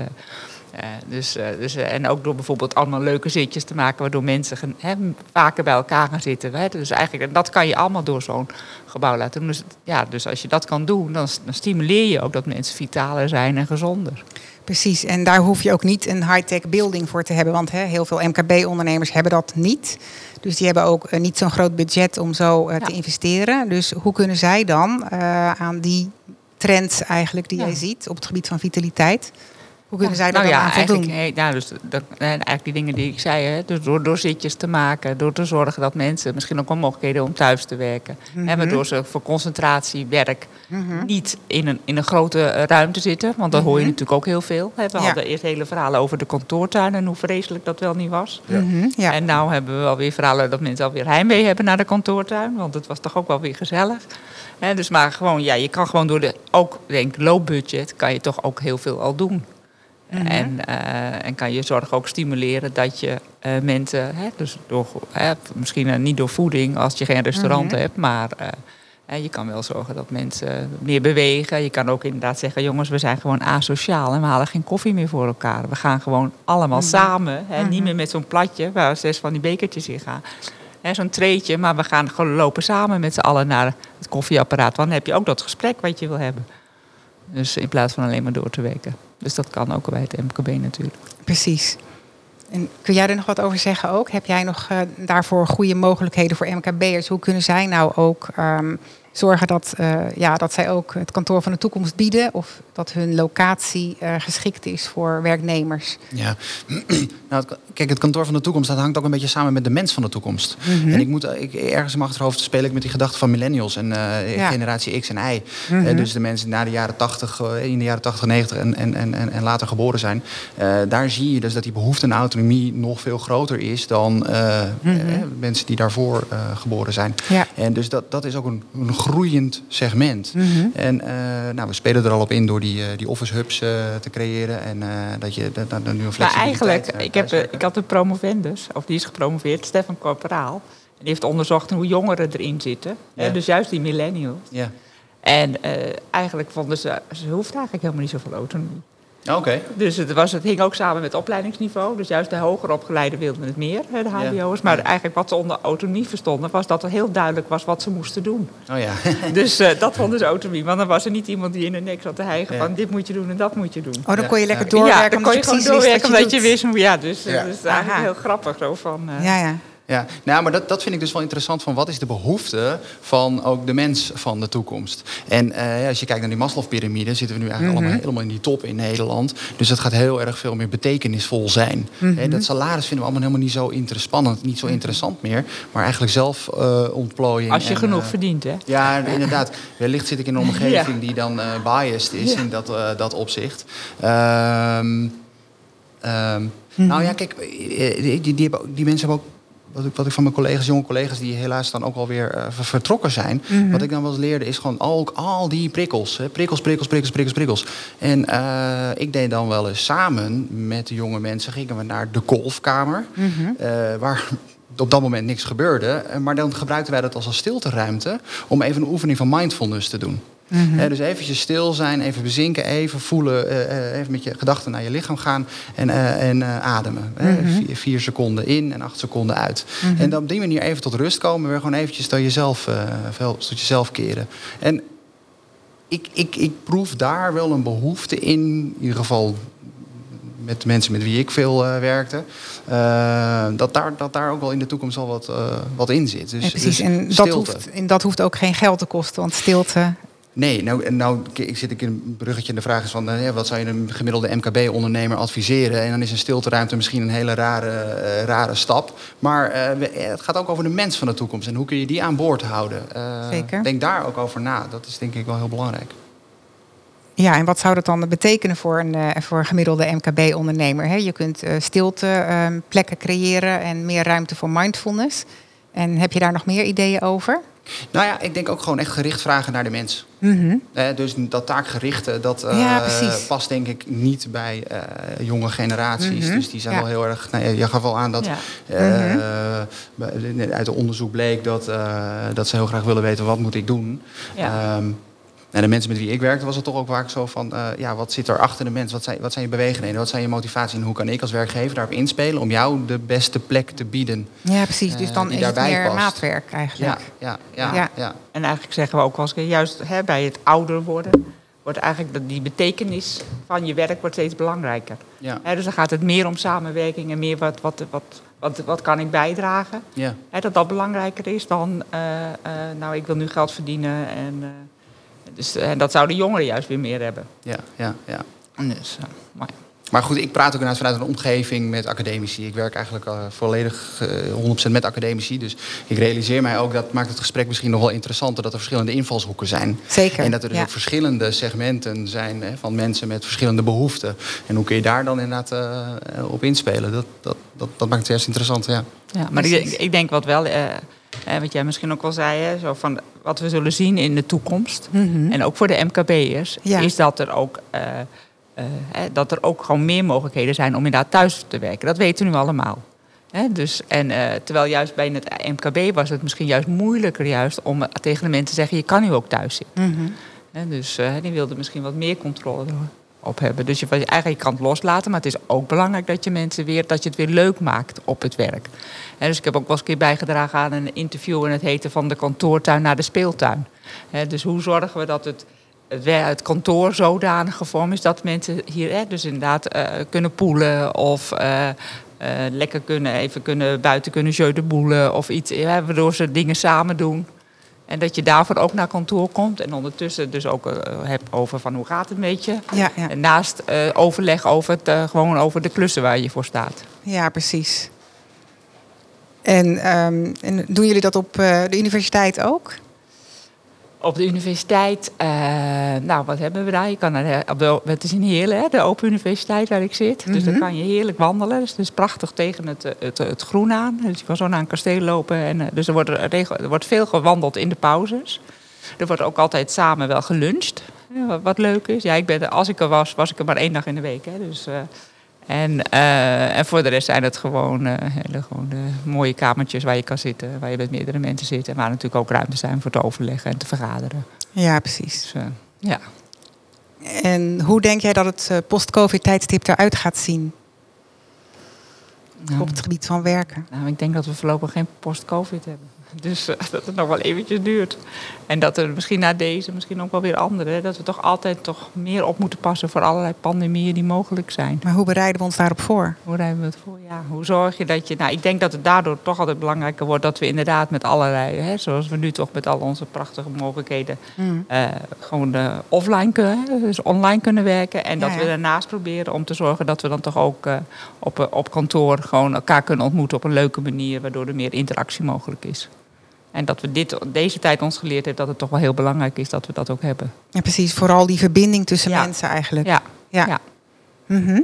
dus, dus, en ook door bijvoorbeeld allemaal leuke zitjes te maken... waardoor mensen gaan, hè, vaker bij elkaar gaan zitten. Hè. Dus eigenlijk, dat kan je allemaal door zo'n gebouw laten doen. Dus, ja, dus als je dat kan doen, dan, dan stimuleer je ook dat mensen vitaler zijn en gezonder. Precies, en daar hoef je ook niet een high-tech building voor te hebben. Want hè, heel veel MKB-ondernemers hebben dat niet. Dus die hebben ook uh, niet zo'n groot budget om zo ja. te investeren. Dus hoe kunnen zij dan uh, aan die trends eigenlijk die jij ziet op het gebied van vitaliteit... Hoe kunnen ja, zij daar nou dan ja, aan? Eigenlijk, ja, dus dat, eigenlijk die dingen die ik zei. Hè, dus door, door zitjes te maken, door te zorgen dat mensen misschien ook wel mogelijkheden om thuis te werken. Mm -hmm. hè, waardoor ze voor concentratie, werk mm -hmm. niet in een, in een grote ruimte zitten. Want dan mm -hmm. hoor je natuurlijk ook heel veel. Hè. We ja. hadden eerst hele verhalen over de kantoortuin en hoe vreselijk dat wel niet was. Ja. Ja. En nu hebben we wel weer verhalen dat mensen alweer heimwee hebben naar de kantoortuin. Want het was toch ook wel weer gezellig. Hè, dus maar gewoon, ja, je kan gewoon door de, ook denk low budget, kan je toch ook heel veel al doen. Mm -hmm. en, uh, en kan je zorg ook stimuleren dat je uh, mensen, hè, dus door, hè, misschien uh, niet door voeding als je geen restaurant mm -hmm. hebt, maar je kan wel zorgen dat mensen meer bewegen. Je kan ook inderdaad zeggen, jongens, we zijn gewoon asociaal en we halen geen koffie meer voor elkaar. We gaan gewoon allemaal samen. Hè? Niet meer met zo'n platje waar zes van die bekertjes in gaan. Zo'n treetje, maar we gaan gewoon lopen samen met z'n allen naar het koffieapparaat. Want dan heb je ook dat gesprek wat je wil hebben. Dus in plaats van alleen maar door te werken. Dus dat kan ook bij het MKB natuurlijk. Precies. En kun jij er nog wat over zeggen ook? Heb jij nog eh, daarvoor goede mogelijkheden voor MKB'ers? Hoe kunnen zij nou ook ehm, zorgen dat, eh, ja, dat zij ook het kantoor van de toekomst bieden? Of dat hun locatie eh, geschikt is voor werknemers? Ja, nou, het- kijk, het kantoor van de toekomst dat hangt ook een beetje samen met de mens van de toekomst. Mhm. En ik moet ik, ergens in mijn achterhoofd speel ik met die gedachte van millennials en eh, Ja. generatie X en Y. Mhm. Dus de mensen na de jaren 80, eh, in de jaren 80, 90 en, en, en, en- later geboren zijn. Daar zie je dus dat die behoefte aan autonomie nog veel groter is dan eh, mensen die daarvoor geboren zijn. Mhm. Ja. En dus dat, dat is ook een, een groeiend segment. Mhm. En eh, nou, we spelen er al op in door die, eh, die office hubs eh, te creëren. En dat je dat, dat, nu een Maar flexibiliteit... eigenlijk, ik, heb, ik had een promovendus, of die is gepromoveerd, Stefan Corporaal. En die heeft onderzocht hoe jongeren erin zitten. Ja. Dus juist die millennials. Ja. En eigenlijk vonden ze, ze hoeft eigenlijk helemaal niet zoveel autonomie. Oké. Dus het, was, het hing ook samen met opleidingsniveau. Dus juist de hoger opgeleiden wilden het meer, hè, de Ja. hbo'ers. Maar eigenlijk wat ze onder autonomie verstonden... was dat er heel duidelijk was wat ze moesten doen. Oh ja. Dus eh, dat vonden ze autonomie. Want dan was er niet iemand die in de nek zat te hijgen... Ja. van dit moet je doen en dat moet je doen. Oh, dan kon je lekker doorwerken. ja, dan kon je gewoon doorwerken omdat je doet. wist hoe... Ja, dus eh, Ja. dat is eigenlijk heel grappig zo van... eh, Ja, ja. Ja, nou, maar dat, dat vind ik dus wel interessant van wat is de behoefte van ook de mens van de toekomst. En eh, als je kijkt naar die Maslow-pyramide, zitten we nu eigenlijk allemaal helemaal in die top in Nederland. Dus dat gaat heel erg veel meer betekenisvol zijn. Hè, dat salaris vinden we allemaal helemaal niet zo interessant, niet zo interessant meer. Maar eigenlijk zelf eh ontplooiing. Als je en, genoeg eh, verdient, hè? Ja, inderdaad. Wellicht zit ik in een omgeving Ja. die dan biased is Ja. in dat, dat opzicht. Ehm, ehm, Nou ja, kijk, die, die, die mensen hebben ook... Wat ik, wat ik van mijn collega's, jonge collega's, die helaas dan ook alweer eh, ver- vertrokken zijn. Wat ik dan wel eens leerde, is gewoon ook al die prikkels. Hè, prikkels, prikkels, prikkels, prikkels, prikkels. En eh, ik deed dan wel eens samen met de jonge mensen, gingen we naar de golfkamer. eh, waar op dat moment niks gebeurde. Eh, Maar dan gebruikten wij dat als een stilteruimte om even een oefening van mindfulness te doen. Hè, dus eventjes stil zijn, even bezinken, even voelen, eh, eh, even met je gedachten naar je lichaam gaan en, eh, en ademen. Hè. Vier, vier seconden in en acht seconden uit. En dan op die manier even tot rust komen, weer gewoon eventjes tot jezelf, tot jezelf keren. En ik, ik, ik proef daar wel een behoefte in, in ieder geval met de mensen met wie ik veel werkte, dat, daar, dat daar ook wel in de toekomst al wat, wat in zit. Dus, Ja, precies. dus en, dat hoeft, en dat hoeft ook geen geld te kosten, want stilte. Nee, nou, nou zit ik in een bruggetje en de vraag is van... eh, wat zou je een gemiddelde MKB-ondernemer adviseren? En dan is een stilteruimte misschien een hele rare, eh, rare stap. Maar eh, het gaat ook over de mens van de toekomst. En hoe kun je die aan boord houden? Zeker. Denk daar ook over na. Dat is denk ik wel heel belangrijk. Ja, en wat zou dat dan betekenen voor een, voor een gemiddelde MKB-ondernemer? Je kunt eh, stilte ehm, plekken creëren en meer ruimte voor mindfulness. En heb je daar nog meer ideeën over? Nou ja, ik denk ook gewoon echt gericht vragen naar de mens. Mhm. Eh, dus dat taakgerichte, dat eh, Ja, past denk ik niet bij eh, jonge generaties. Mhm, Dus die zijn ja. wel heel erg... Nou, je gaf wel aan dat Ja. Mhm. uit het onderzoek bleek dat, dat ze heel graag willen weten wat moet ik doen. Ja. En de mensen met wie ik werkte was het toch ook vaak zo van... eh, ja, wat zit er achter de mens? Wat zijn, wat zijn je beweegredenen? Wat zijn je motivatie? En hoe kan ik als werkgever daarop inspelen... om jou de beste plek te bieden? Ja, precies. Dus Eh, dan die is het meer past. maatwerk eigenlijk. Ja, ja, ja, Ja. ja. En eigenlijk zeggen we ook wel eens, juist hè, bij het ouder worden... wordt eigenlijk die betekenis van je werk wordt steeds belangrijker. ja, Hè, dus dan gaat het meer om samenwerking en meer wat, wat, wat, wat, wat kan ik bijdragen. ja. Hè, dat dat belangrijker is dan, eh, eh, nou ik wil nu geld verdienen. En, eh, dus, en dat zouden jongeren juist weer meer hebben. ja, ja, ja. Dus, eh, maar ja. Maar goed, ik praat ook inderdaad vanuit een omgeving met academici. Ik werk eigenlijk eh, volledig eh 100% met academici. Dus ik realiseer mij ook, dat maakt het gesprek misschien nog wel interessanter... dat er verschillende invalshoeken zijn. Zeker. En dat er dus ja. ook verschillende segmenten zijn hè, van mensen met verschillende behoeften. En hoe kun je daar dan inderdaad eh, op inspelen? Dat, dat, dat, dat maakt het juist interessant, ja. Ja, maar ik, ik denk wat wel, eh, wat jij misschien ook al zei, hè, zo van wat we zullen zien in de toekomst. Mhm. En ook voor de MKB'ers, Ja. is dat er ook. eh, eh, hè, dat er ook gewoon meer mogelijkheden zijn om inderdaad thuis te werken. Dat weten we nu allemaal. Hè, dus, en, eh, terwijl juist bij het MKB was het misschien juist moeilijker juist om tegen de mensen te zeggen... je kan nu ook thuis zitten. Mhm. Hè, dus die wilden misschien wat meer controle Dus je, eigenlijk kan het loslaten, maar het is ook belangrijk dat je mensen weer... dat je het weer leuk maakt op het werk. Dus ik heb ook wel eens een keer bijgedragen aan een interview... en het heette van de kantoortuin naar de speeltuin. Dus hoe zorgen we dat het het kantoor zodanig gevormd is dat mensen hier dus inderdaad eh, kunnen poelen of eh, eh, lekker kunnen, even kunnen, buiten kunnen jeu de boelen of iets, waardoor ze dingen samen doen. En dat je daarvoor ook naar kantoor komt en ondertussen dus ook eh, hebt over van hoe gaat het met je. Ja, ja. En naast eh, overleg over, het, eh, gewoon over de klussen waar je voor staat. ja, precies. En, ehm, en doen jullie dat op de universiteit ook? Op de universiteit, eh, nou wat hebben we daar? Je kan er, op de, het is in Heerlen, hè, de Open Universiteit waar ik zit. Dus Mhm. dan kan je heerlijk wandelen. Dus het is prachtig tegen het, eh, het, het groen aan. Dus je kan zo naar een kasteel lopen. En, eh, dus er wordt, regel, er wordt veel gewandeld in de pauzes. Er wordt ook altijd samen wel geluncht. Ja, wat, leuk is. Ja, ik ben als ik er was, was ik er maar één dag in de week. Hè, dus, eh, en, eh, en voor de rest zijn het gewoon, eh, hele, gewoon mooie kamertjes waar je kan zitten. Waar je met meerdere mensen zit. En waar natuurlijk ook ruimte zijn voor te overleggen en te vergaderen. Ja, precies. Dus, eh, ja. En hoe denk jij dat het post-COVID-tijdstip eruit gaat zien Nou, op het gebied van werken? nou, ik denk dat we voorlopig geen post-covid hebben. Dus eh, dat het nog wel eventjes duurt. En dat er misschien na deze, misschien ook wel weer andere... dat we toch altijd toch meer op moeten passen voor allerlei pandemieën die mogelijk zijn. Maar hoe bereiden we ons daarop voor? Hoe rijden we het voor? Ja, hoe zorg je dat je... Nou, ik denk dat het daardoor toch altijd belangrijker wordt... dat we inderdaad met allerlei... Hè, zoals we nu toch met al onze prachtige mogelijkheden... Mm. eh, gewoon eh, offline kunnen, dus online kunnen werken. En dat Ja, ja. we daarnaast proberen om te zorgen dat we dan toch ook op, op kantoor gewoon elkaar kunnen ontmoeten op een leuke manier, waardoor er meer interactie mogelijk is. En dat we dit, deze tijd ons geleerd heeft dat het toch wel heel belangrijk is dat we dat ook hebben. Ja, precies. Vooral die verbinding tussen Ja. mensen eigenlijk. Ja, Ja. ja. Mhm.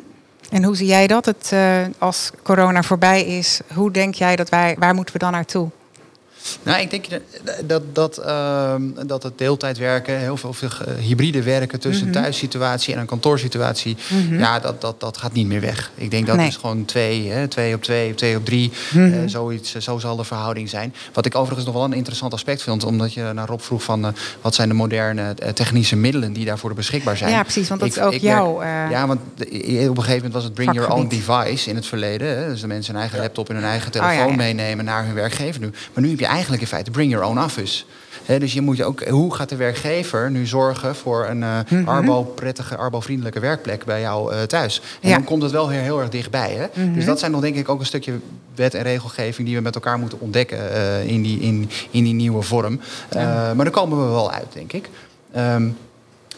En hoe zie jij dat? Het, eh, als corona voorbij is, hoe denk jij dat wij, waar moeten we dan naartoe? Nou, ik denk dat, dat, dat, ehm, dat het deeltijd werken, heel veel, veel eh, hybride werken tussen Mhm. een thuissituatie en een kantoorsituatie, Mhm. ja, dat, dat, dat gaat niet meer weg. Ik denk dat Nee. is gewoon twee, hè, twee op twee, twee op drie, Mhm. eh, zoiets, eh, zo zal de verhouding zijn. Wat ik overigens nog wel een interessant aspect vind, omdat je naar Rob vroeg van wat zijn de moderne technische middelen die daarvoor beschikbaar zijn. Ja, precies, want dat Ik- is ook jouw... ja, want op een gegeven moment was het bring your own device in het verleden. Hè? Dus de mensen hun eigen laptop en hun eigen Oh, ja, telefoon ja. meenemen naar hun werkgever nu. Maar nu heb je eigenlijk in feite bring your own office. Dus je moet ook, hoe gaat de werkgever nu zorgen voor een eh Mhm. arbo-prettige, arbo-vriendelijke werkplek bij jou eh, thuis? En Ja. dan komt het wel heel, heel erg dichtbij. Hè? Mhm. Dus dat zijn nog denk ik ook een stukje wet en regelgeving die we met elkaar moeten ontdekken eh, in, die, in, in die nieuwe vorm. Maar daar komen we wel uit, denk ik. Ehm,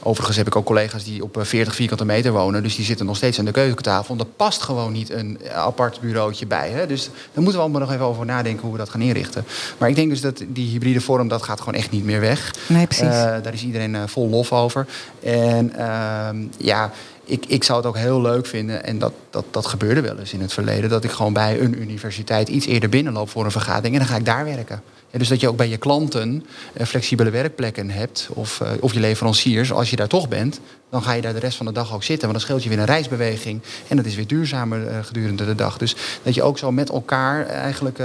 Overigens heb ik ook collega's die op eh, 40 vierkante meter wonen. Dus die zitten nog steeds aan de keukentafel. En daar past gewoon niet een eh, apart bureautje bij. Hè? Dus daar moeten we allemaal nog even over nadenken hoe we dat gaan inrichten. Maar ik denk dus dat die hybride vorm, dat gaat gewoon echt niet meer weg. Nee, precies. Eh, daar is iedereen eh, vol lof over. En ehm, ja, ik, ik zou het ook heel leuk vinden, en dat, dat, dat gebeurde wel eens in het verleden, dat ik gewoon bij een universiteit iets eerder binnenloop voor een vergadering en dan ga ik daar werken. Dus dat je ook bij je klanten eh, flexibele werkplekken hebt, of, eh, of je leveranciers, als je daar toch bent, dan ga je daar de rest van de dag ook zitten. Want dan scheelt je weer een reisbeweging en dat is weer duurzamer eh, gedurende de dag. Dus dat je ook zo met elkaar eigenlijk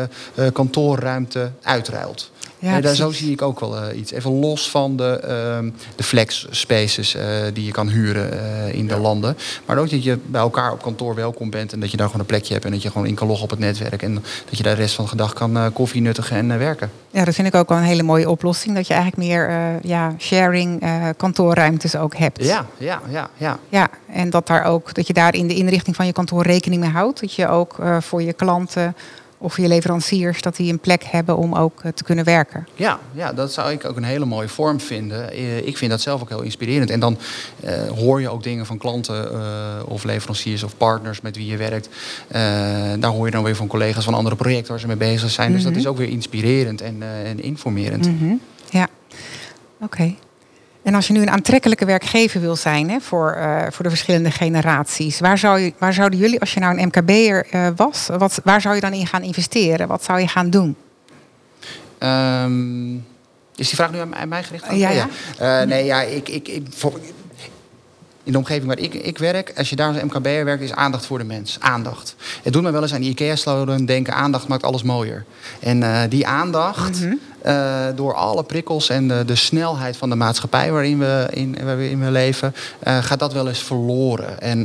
kantoorruimte uitruilt. Ja, Nee, daar, zo zie ik ook wel eh, iets. Even los van de, ehm, de flex spaces eh, die je kan huren eh, in de landen. Maar ook dat je bij elkaar op kantoor welkom bent. En dat je daar gewoon een plekje hebt. En dat je gewoon in kan loggen op het netwerk. En dat je daar de rest van de dag kan eh, koffie nuttigen en eh, werken. Ja, dat vind ik ook wel een hele mooie oplossing. Dat je eigenlijk meer eh, ja, sharing eh, kantoorruimtes ook hebt. Ja, ja, ja, ja. Ja, en dat, daar ook, dat je daar in de inrichting van je kantoor rekening mee houdt. Dat je ook eh, voor je klanten of je leveranciers... dat die een plek hebben om ook eh, te kunnen werken. Ja, ja, dat zou ik ook een hele mooie vorm vinden. Eh, Ik vind dat zelf ook heel inspirerend. En dan eh, hoor je ook dingen van klanten of leveranciers of partners met wie je werkt. Daar hoor je dan weer van collega's van andere projecten waar ze mee bezig zijn. Dus dat Mhm. is ook weer inspirerend en, en informerend. Mhm. Ja, oké. En als je nu een aantrekkelijke werkgever wil zijn hè, voor, eh, voor de verschillende generaties, waar, zou je, waar zouden jullie, als je nou een MKB'er eh was, wat, waar zou je dan in gaan investeren? Wat zou je gaan doen? Ehm, is die vraag nu aan, mij gericht? Ja, ja. Eh, nee, ja, ik, ik, ik, voor- in de omgeving waar ik, ik werk, als je daar als MKB'er werkt, is aandacht voor de mens. Aandacht. Het doet me wel eens aan die IKEA-slogan denken, aandacht maakt alles mooier. En uh, die aandacht, mm -hmm. Uh, door alle prikkels en de, de, snelheid van de maatschappij waarin we, in, waarin we leven, uh, gaat dat wel eens verloren. En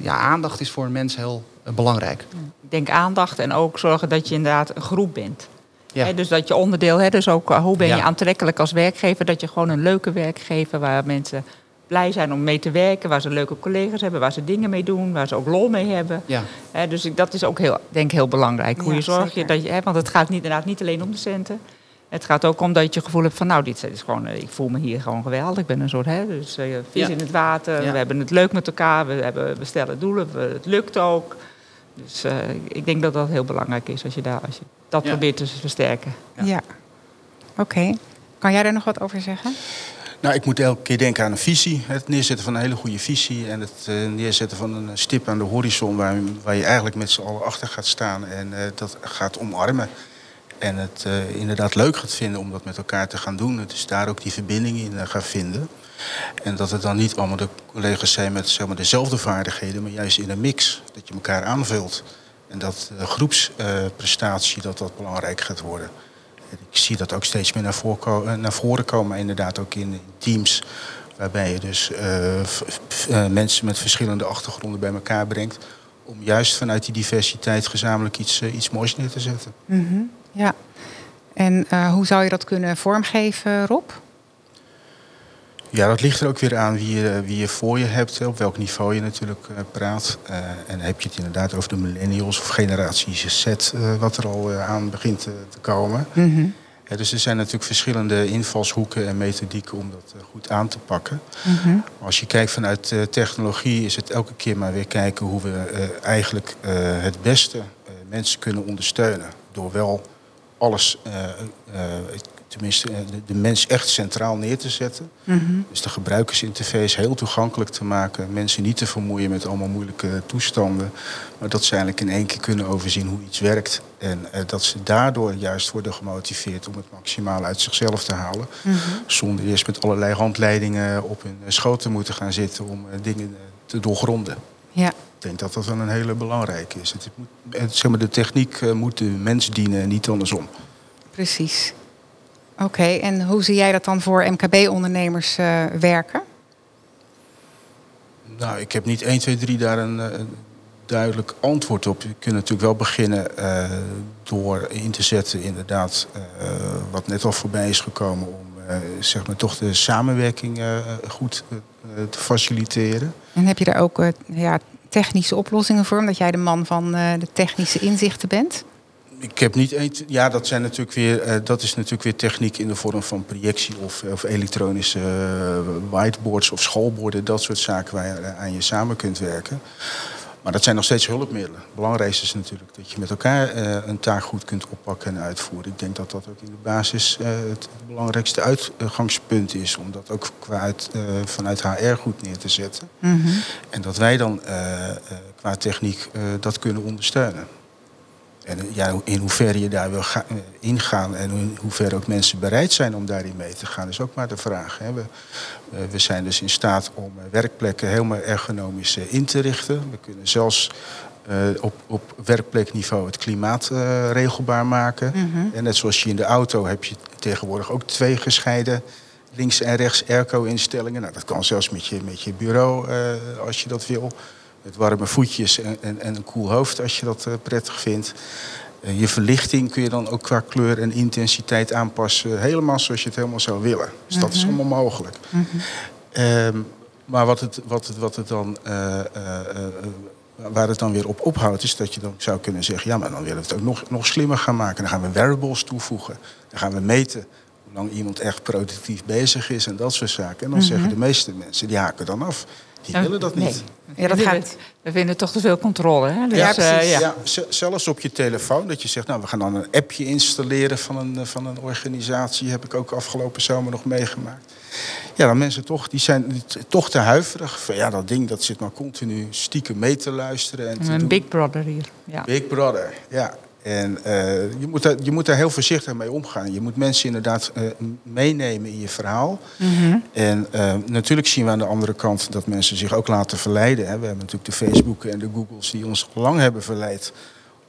ja, aandacht is voor een mens heel belangrijk. Ik denk aandacht en ook zorgen dat je inderdaad een groep bent. Ja. He, dus dat je onderdeel, he, dus ook hoe ben je ja. aantrekkelijk als werkgever, dat je gewoon een leuke werkgever waar mensen blij zijn om mee te werken, waar ze leuke collega's hebben, waar ze dingen mee doen, waar ze ook lol mee hebben. Ja. He, dus ik, dat is ook heel, denk heel belangrijk. Hoe ja, je zorgt je dat je, want het gaat niet, inderdaad niet alleen om de centen. Het gaat ook om dat je het gevoel hebt van, nou, dit is gewoon, ik voel me hier gewoon geweldig. Ik ben een soort, hè, dus uh, vis in het water, we hebben het leuk met elkaar, we, hebben, we stellen doelen, we, het lukt ook. Dus uh, ik denk dat dat heel belangrijk is als je, daar, als je dat probeert te versterken. Ja, oké. Okay. Kan jij daar nog wat over zeggen? Nou, ik moet elke keer denken aan een visie. Het neerzetten van een hele goede visie. En het uh, neerzetten van een stip aan de horizon waar, waar je eigenlijk met z'n allen achter gaat staan. En uh, dat gaat omarmen. En het uh, inderdaad leuk gaat vinden om dat met elkaar te gaan doen. Dus daar ook die verbinding in gaat vinden. En dat het dan niet allemaal de collega's zijn met zeg maar, dezelfde vaardigheden, maar juist in een mix. Dat je elkaar aanvult. En dat groepsprestatie dat dat belangrijk gaat worden. Ik zie dat ook steeds meer naar, voren, naar voren komen, inderdaad ook in teams. Waarbij je dus uh, uh, mensen met verschillende achtergronden bij elkaar brengt. Om juist vanuit die diversiteit gezamenlijk iets, iets moois neer te zetten. -hmm. Ja. En hoe zou je dat kunnen vormgeven, Rob? Ja, dat ligt er ook weer aan wie je, wie je voor je hebt, op welk niveau je natuurlijk uh, praat. Uh, en heb je het inderdaad over de millennials of generatie Z, uh, wat er al aan begint te komen. Mm -hmm. dus er zijn natuurlijk verschillende invalshoeken en methodieken om dat goed aan te pakken. Mm -hmm. Als je kijkt vanuit technologie is het elke keer maar weer kijken hoe we eigenlijk het beste mensen kunnen ondersteunen. Door wel alles tenminste de, de, mens echt centraal neer te zetten. Mm -hmm. Dus de gebruikersinterface heel toegankelijk te maken. Mensen niet te vermoeien met allemaal moeilijke toestanden. Maar dat ze eigenlijk in één keer kunnen overzien hoe iets werkt. En uh, dat ze daardoor juist worden gemotiveerd om het maximaal uit zichzelf te halen. Mm -hmm. Zonder eerst met allerlei handleidingen op hun schoot te moeten gaan zitten om uh, dingen te doorgronden. Ja. Ik denk dat dat wel een hele belangrijke is. Het moet, zeg maar, de techniek moet de mens dienen en niet andersom. Precies. Oké, okay, en hoe zie jij dat dan voor MKB-ondernemers uh, werken? Nou, ik heb niet 1, 2, 3 daar een, een duidelijk antwoord op. Je kunt natuurlijk wel beginnen uh, door in te zetten, inderdaad, wat net al voorbij is gekomen, om zeg maar toch de samenwerking goed te faciliteren. En heb je daar ook ja, technische oplossingen voor, omdat jij de man van de technische inzichten bent? Ik heb niet één. Ja, dat, zijn natuurlijk weer, uh, dat is natuurlijk weer techniek in de vorm van projectie of, of elektronische uh, whiteboards of schoolborden. Dat soort zaken waar je aan je samen kunt werken. Maar dat zijn nog steeds hulpmiddelen. Het belangrijkste is natuurlijk dat je met elkaar uh, een taak goed kunt oppakken en uitvoeren. Ik denk dat dat ook in de basis het, het, belangrijkste uitgangspunt is. Om dat ook qua uit, vanuit HR goed neer te zetten. Mm -hmm. En dat wij dan qua techniek dat kunnen ondersteunen. En ja, in hoeverre je daar wil ga, ingaan en in hoeverre ook mensen bereid zijn om daarin mee te gaan, is ook maar de vraag. Hè. We, we zijn dus in staat om werkplekken helemaal ergonomisch in te richten. We kunnen zelfs uh, op, op werkplekniveau het klimaat uh, regelbaar maken. Mm -hmm. En net zoals je in de auto heb je tegenwoordig ook twee gescheiden links en rechts airco-instellingen. Nou, dat kan zelfs met je, met je bureau uh, als je dat wil met warme voetjes en, en, en een koel hoofd als je dat uh, prettig vindt. Uh, je verlichting kun je dan ook qua kleur en intensiteit aanpassen. Helemaal zoals je het helemaal zou willen. Dus dat is mhm. allemaal mogelijk. Mm -hmm. um, maar wat het, wat het, wat het dan, uh, waar het dan weer op ophoudt, is dat je dan zou kunnen zeggen: ja, maar dan willen we het ook nog, nog slimmer gaan maken. Dan gaan we wearables toevoegen. Dan gaan we meten hoe lang iemand echt productief bezig is en dat soort zaken. En dan mm -hmm. zeggen de meeste mensen: die haken dan af. Die willen dat niet. Nee. Ja, dat gaat... We vinden toch te veel controle. Hè? Dus, ja, precies. Uh, ja. ja. zelfs op je telefoon. Dat je zegt, nou, we gaan dan een appje installeren van een, van een organisatie. Heb ik ook afgelopen zomer nog meegemaakt. Ja, dan mensen toch, die zijn toch te huiverig. Van, ja, dat ding dat zit maar continu stiekem mee te luisteren. En te een doen. Big Brother hier. Ja. Big Brother, ja. En uh, je, moet daar, je moet daar heel voorzichtig mee omgaan. Je moet mensen inderdaad uh, meenemen in je verhaal. Mhm. En uh, natuurlijk zien we aan de andere kant dat mensen zich ook laten verleiden. Hè. We hebben natuurlijk de Facebook en de Googles die ons lang hebben verleid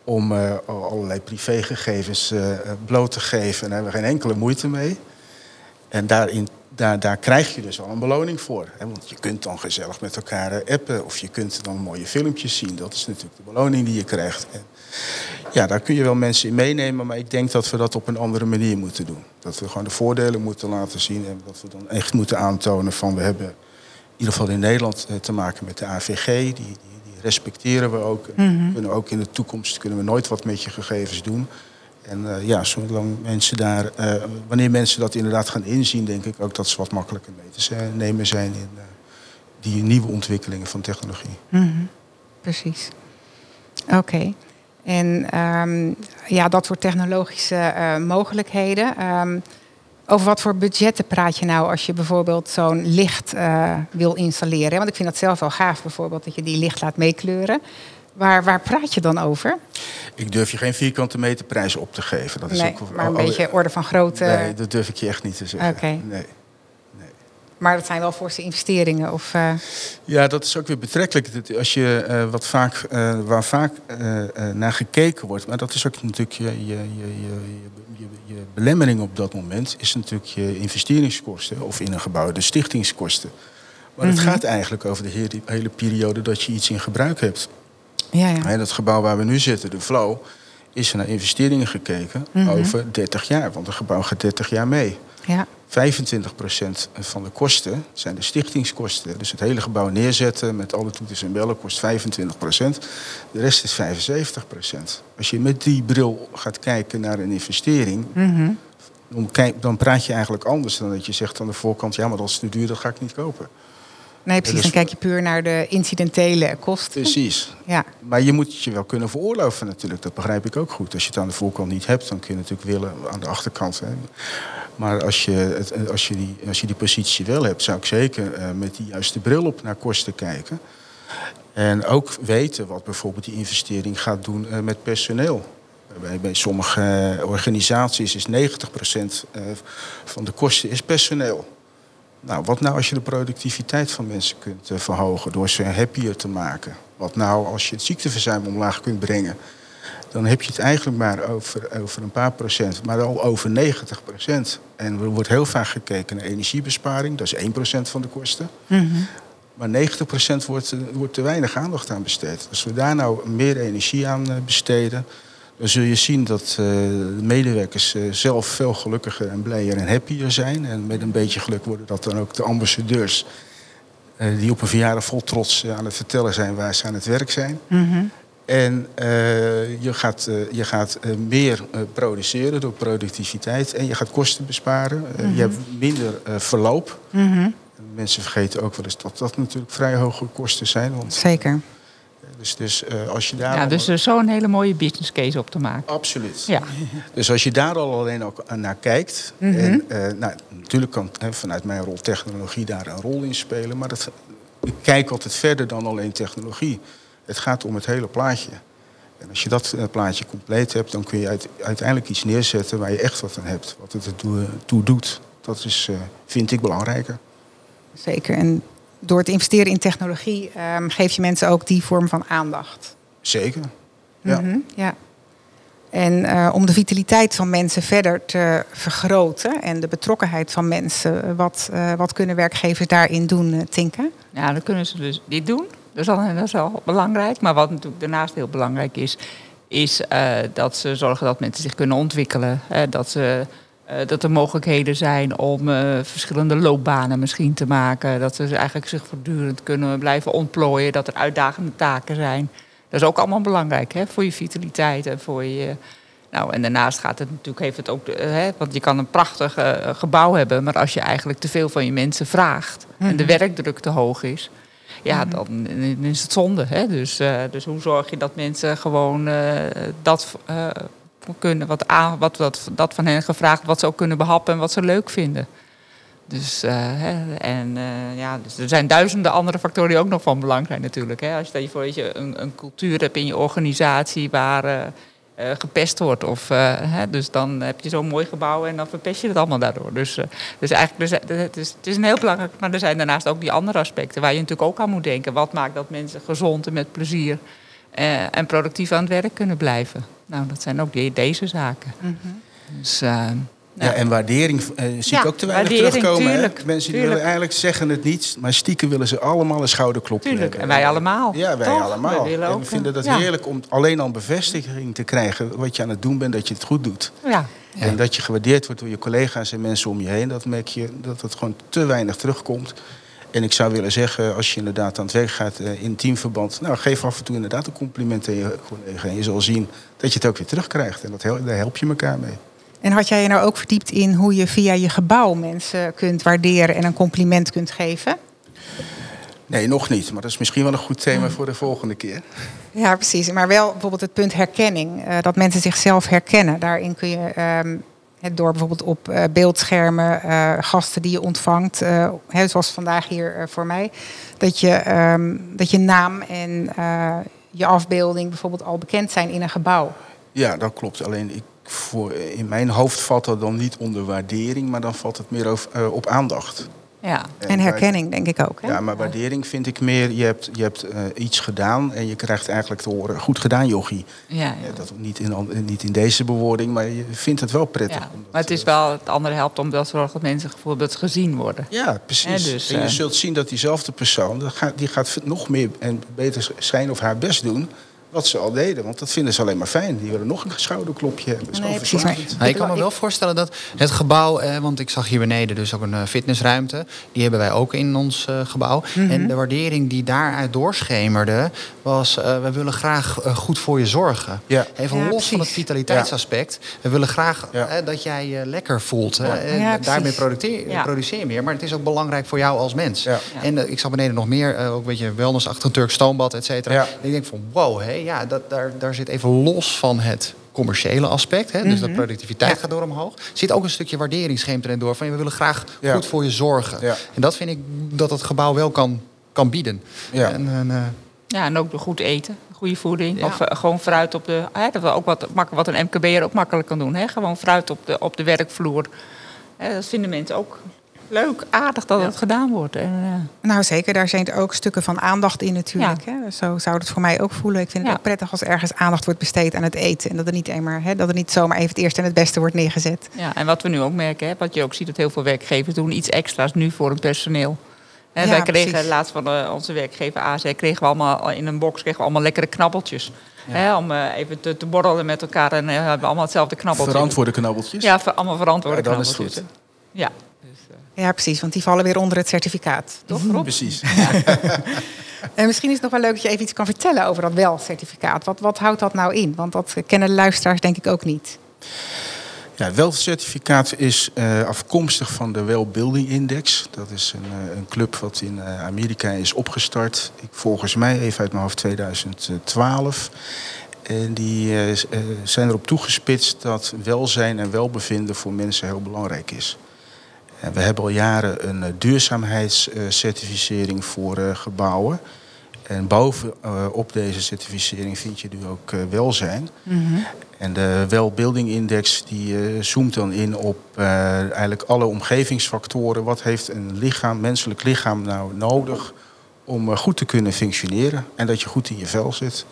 om allerlei privégegevens bloot te geven. En daar hebben we geen enkele moeite mee. En daarin daar, daar krijg je dus al een beloning voor. Hè? Want je kunt dan gezellig met elkaar appen of je kunt dan mooie filmpjes zien. Dat is natuurlijk de beloning die je krijgt. En ja, daar kun je wel mensen in meenemen, maar ik denk dat we dat op een andere manier moeten doen. Dat we gewoon de voordelen moeten laten zien en dat we dan echt moeten aantonen van we hebben in ieder geval in Nederland te maken met de AVG. Die, die, die respecteren we ook. Mhm. kunnen ook in de toekomst kunnen we nooit wat met je gegevens doen. En uh, ja, zolang mensen daar, uh, wanneer mensen dat inderdaad gaan inzien, denk ik ook dat ze wat makkelijker mee te nemen zijn in uh, die nieuwe ontwikkelingen van technologie. Mm -hmm. Precies. Oké. Okay. En um, ja, dat soort technologische mogelijkheden. Um, over wat voor budgetten praat je nou als je bijvoorbeeld zo'n licht wil installeren? Want ik vind dat zelf wel gaaf, bijvoorbeeld, dat je die licht laat meekleuren. Waar, waar praat je dan over? Ik durf je geen vierkante meter prijs op te geven. Dat is nee, ook, maar een beetje orde van grootte. Nee, dat durf ik je echt niet te zeggen. Oké. Okay. Nee. Maar dat zijn wel forse investeringen? Of, uh... Ja, dat is ook weer betrekkelijk. Als je, uh, wat vaak, uh, waar vaak naar gekeken wordt, maar dat is ook natuurlijk je, je, je, je, je belemmering op dat moment, is natuurlijk je investeringskosten of in een gebouw de stichtingskosten. Maar het Mhm. gaat eigenlijk over de hele, hele periode dat je iets in gebruik hebt. Ja, ja. Dat gebouw waar we nu zitten, de Flow, is er naar investeringen gekeken Mhm. over 30 jaar. Want een gebouw gaat 30 jaar mee. ja. 25% van de kosten zijn de stichtingskosten. Dus het hele gebouw neerzetten met alle toeters en bellen kost 25%. De rest is 75%. Als je met die bril gaat kijken naar een investering, Mhm. dan, praat je eigenlijk anders dan dat je zegt aan de voorkant, ja, maar dat is te duur, dat ga ik niet kopen. Nee, precies. dus- Dan kijk je puur naar de incidentele kosten. Precies. Ja, Maar je moet het je wel kunnen veroorloven natuurlijk. Dat begrijp ik ook goed. Als je het aan de voorkant niet hebt, dan kun je natuurlijk willen aan de achterkant. Hè. Maar als je, het, als, je die, als je die positie wel hebt, zou ik zeker eh, met die juiste bril op naar kosten kijken. En ook weten wat bijvoorbeeld die investering gaat doen eh, met personeel. Bij, bij sommige eh, organisaties is 90% eh, van de kosten is personeel. Nou, wat nou als je de productiviteit van mensen kunt eh, verhogen door ze happier te maken? Wat nou als je het ziekteverzuim omlaag kunt brengen? Dan heb je het eigenlijk maar over, over een paar procent, maar al over 90 procent. En er wordt heel vaak gekeken naar energiebesparing, dat is 1 procent van de kosten. Mhm. Maar 90 procent wordt, eh, wordt te weinig aandacht aan besteed. Als we daar nou meer energie aan eh, besteden, dan zul je zien dat de medewerkers eh, zelf veel gelukkiger en blijer en happier zijn. En met een beetje geluk worden dat dan ook de ambassadeurs eh, die op een verjaardag vol trots aan het vertellen zijn waar ze aan het werk zijn. Mhm. En je gaat, je gaat meer produceren door productiviteit en je gaat kosten besparen. Je hebt minder verloop. Mhm. Mensen vergeten ook wel eens dat dat natuurlijk vrij hoge kosten zijn. Want, Zeker. Dus dus eh, als je daar Ja, dus er is zo'n hele mooie business case op te maken. Absoluut. Ja. Dus als je daar al alleen ook naar kijkt. Mhm. En eh, nou, natuurlijk kan hè, vanuit mijn rol technologie daar een rol in spelen. Maar dat, ik kijk altijd verder dan alleen technologie. Het gaat om het hele plaatje. En als je dat eh, plaatje compleet hebt, dan kun je uit- uiteindelijk iets neerzetten waar je echt wat aan hebt. Wat het ertoe toe doet. Dat is, eh, vind ik belangrijker. Zeker. En door te investeren in technologie ehm, geef je mensen ook die vorm van aandacht. Zeker. Ja. Mhm, ja. En eh, om de vitaliteit van mensen verder te vergroten en de betrokkenheid van mensen, wat, eh, wat kunnen werkgevers daarin doen, eh, Tinka? Ja, dan kunnen ze dus dit doen. Dat is, al, dat is al belangrijk. Maar wat natuurlijk daarnaast heel belangrijk is, is eh, dat ze zorgen dat mensen zich kunnen ontwikkelen. Hè, dat, ze, eh, dat er mogelijkheden zijn om eh, verschillende loopbanen misschien te maken. Dat ze eigenlijk zich voortdurend kunnen blijven ontplooien. Dat er uitdagende taken zijn. Dat is ook allemaal belangrijk hè, voor je vitaliteit en voor je. Nou, en daarnaast gaat het natuurlijk, heeft het ook, eh, hè, want je kan een prachtig gebouw hebben, maar als je eigenlijk te veel van je mensen vraagt en de werkdruk te hoog is, ja, dan, dan is het zonde. Hè? Dus, dus hoe zorg je dat mensen gewoon dat kunnen, wat, wat, wat dat van hen gevraagd, wat ze ook kunnen behappen en wat ze leuk vinden. Dus, eh, en, eh, ja, dus er zijn duizenden andere factoren die ook nog van belang zijn natuurlijk. Hè. Als je, voor je een, een cultuur hebt in je organisatie waar, eh, gepest wordt. Of, hè, dus dan heb je zo'n mooi gebouw en dan verpest je het allemaal daardoor. Dus, dus eigenlijk, dus, het, is, het is een heel belangrijk, maar er zijn daarnaast ook die andere aspecten waar je natuurlijk ook aan moet denken. Wat maakt dat mensen gezond en met plezier en productief aan het werk kunnen blijven? Nou, dat zijn ook die, deze zaken. Dus, eh, Ja, en waardering eh, zie Ja, ik ook te weinig terugkomen. tuurlijk, Mensen die willen eigenlijk zeggen het niet, maar stiekem willen ze allemaal een schouderklopje Tuurlijk, hebben. en wij allemaal, Ja, wij toch? allemaal. Wij willen en ook, we vinden dat ja. heerlijk om alleen al bevestiging te krijgen wat je aan het doen bent, dat je het goed doet. ja, En dat je gewaardeerd wordt door je collega's en mensen om je heen. Dat merk je dat het gewoon te weinig terugkomt. En ik zou willen zeggen, als je inderdaad aan het werk gaat eh, in teamverband... nou, geef af en toe inderdaad een compliment aan je collega. En je zal zien dat je het ook weer terugkrijgt. En dat daar help je elkaar mee. En had jij je nou ook verdiept in hoe je via je gebouw mensen kunt waarderen en een compliment kunt geven? Nee, nog niet. Maar dat is misschien wel een goed thema voor de volgende keer. Ja, precies. Maar wel bijvoorbeeld het punt herkenning. eh, dat mensen zichzelf herkennen. Daarin kun je ehm, door bijvoorbeeld op eh, beeldschermen, eh, gasten die je ontvangt, eh, zoals vandaag hier voor mij, dat je, ehm, dat je naam en je afbeelding bijvoorbeeld al bekend zijn in een gebouw. Ja, dat klopt. Alleen ik, voor, in mijn hoofd valt dat dan niet onder waardering... maar dan valt het meer eh, op aandacht. Ja. En herkenning, denk ik ook. Hè? Ja, maar waardering vind ik meer... je hebt, je hebt eh, iets gedaan en je krijgt eigenlijk te horen... goed gedaan, jochie. ja, ja. Ja, dat niet in, niet in deze bewoording, maar je vindt het wel prettig. Ja, maar het is wel, het andere helpt om dat zorgen dat mensen bijvoorbeeld gezien worden. Ja, precies. Dus, en je eh, zult zien dat diezelfde persoon... die gaat nog meer en beter zijn of haar best doen... wat ze al deden. Want dat vinden ze alleen maar fijn. Die willen nog een schouderklopje hebben. Nee, precies. Maar- Nou, ik kan me wel voorstellen dat het gebouw, eh, want ik zag hier beneden dus ook een eh, fitnessruimte. Die hebben wij ook in ons eh, gebouw. En de waardering die daaruit doorschemerde was, eh, we willen graag goed voor je zorgen. Ja. Even Ja, los precies. van het vitaliteitsaspect. We willen graag Ja. dat jij je lekker voelt. hè. En Ja, daarmee produceer, Ja. produceer je meer. Maar het is ook belangrijk voor jou als mens. Ja. En ik zag beneden nog meer, eh, ook een beetje wellnessachtig Turk stoombad, et cetera. Ja. En ik denk van wow, hé, ja, dat, daar, daar zit even los van het commerciële aspect. Hè, dus de productiviteit gaat door omhoog. Zit ook een stukje waarderingsschema erin door. Van we willen graag Ja. goed voor je zorgen. Ja. En dat vind ik dat het gebouw wel kan, kan bieden. Ja. En, en, eh, Ja, en ook de goed eten, goede voeding. Ja. Of eh, gewoon fruit op de. Hè, dat we ook wat, mak- wat een MKB'er ook makkelijk kan doen. Hè? Gewoon fruit op de, op de werkvloer. Hè, dat vinden mensen ook leuk, aardig dat het gedaan wordt. En, eh, Nou zeker, daar zijn ook stukken van aandacht in natuurlijk. Hè? Zo zou het voor mij ook voelen. Ik vind het Ja. ook prettig als ergens aandacht wordt besteed aan het eten. En dat er niet, eenmaal, hè, dat er niet zomaar even het eerste en het beste wordt neergezet. ja, en wat we nu ook merken, hè, wat je ook ziet dat heel veel werkgevers doen iets extra's nu voor hun personeel. Hè, Ja, wij kregen precies. laatst van eh, onze werkgever AZ kregen we allemaal in een box kregen we allemaal lekkere knabbeltjes. Hè, om eh, even te, te borrelen met elkaar en eh, hebben we allemaal hetzelfde knabbeltje. Verantwoorde knabbeltjes. Ja, ver- allemaal verantwoorde Ja, dat is knabbeltjes. goed. Ja. Ja, precies, want die vallen weer onder het certificaat. Toch, Rob? Precies. En misschien is het nog wel leuk dat je even iets kan vertellen over dat wel-certificaat. Wat, wat houdt dat nou in? Want dat kennen de luisteraars denk ik ook niet. Ja, het WELF-certificaat is eh, afkomstig van de Well Building Index. Dat is een, eh, een club wat in eh, Amerika is opgestart. Ik, volgens mij even uit mijn hoofd 2012. En die eh, eh, zijn erop toegespitst dat welzijn en welbevinden voor mensen heel belangrijk is. En we hebben al jaren een eh, duurzaamheidscertificering voor eh, gebouwen. En bovenop op deze certificering vind je nu ook eh, welzijn. En de Well-Building Index die eh, zoomt dan in op eh, eigenlijk alle omgevingsfactoren. Wat heeft een lichaam, menselijk lichaam nou nodig om eh, goed te kunnen functioneren en dat je goed in je vel zit.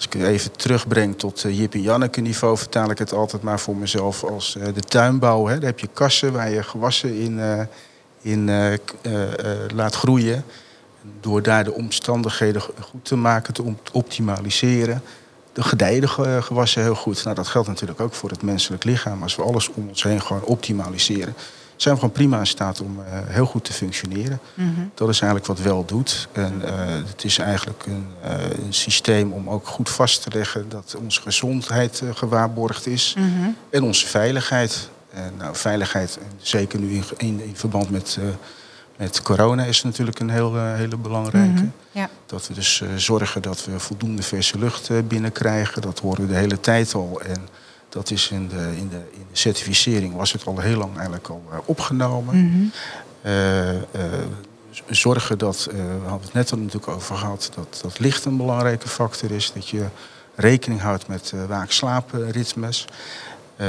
Als ik even terugbreng tot uh, Jip en Janneke niveau, vertaal ik het altijd maar voor mezelf als eh, de tuinbouw. Hè. Daar heb je kassen waar je gewassen in, eh, in eh, eh, eh, laat groeien. Door daar de omstandigheden go- goed te maken, te optimaliseren, de ge- gewassen heel goed. Nou, dat geldt natuurlijk ook voor het menselijk lichaam. Als we alles om ons heen gewoon optimaliseren, zijn we gewoon prima in staat om eh, heel goed te functioneren. Dat is eigenlijk wat wel doet. En eh, het is eigenlijk een, eh, een systeem om ook goed vast te leggen dat onze gezondheid gewaarborgd is en onze veiligheid. En nou, veiligheid, zeker nu in, in, in verband met, met corona, is natuurlijk een heel, hele belangrijke. Ja. Dat we dus zorgen dat we voldoende verse lucht binnenkrijgen. Dat horen we de hele tijd al. En dat is in de, in de, in de certificering was het al heel lang eigenlijk al eh, opgenomen. Eh, eh, z- zorgen dat, eh, we hadden het net al natuurlijk over gehad, dat, dat licht een belangrijke factor is. Dat je rekening houdt met waak-slaapritmes.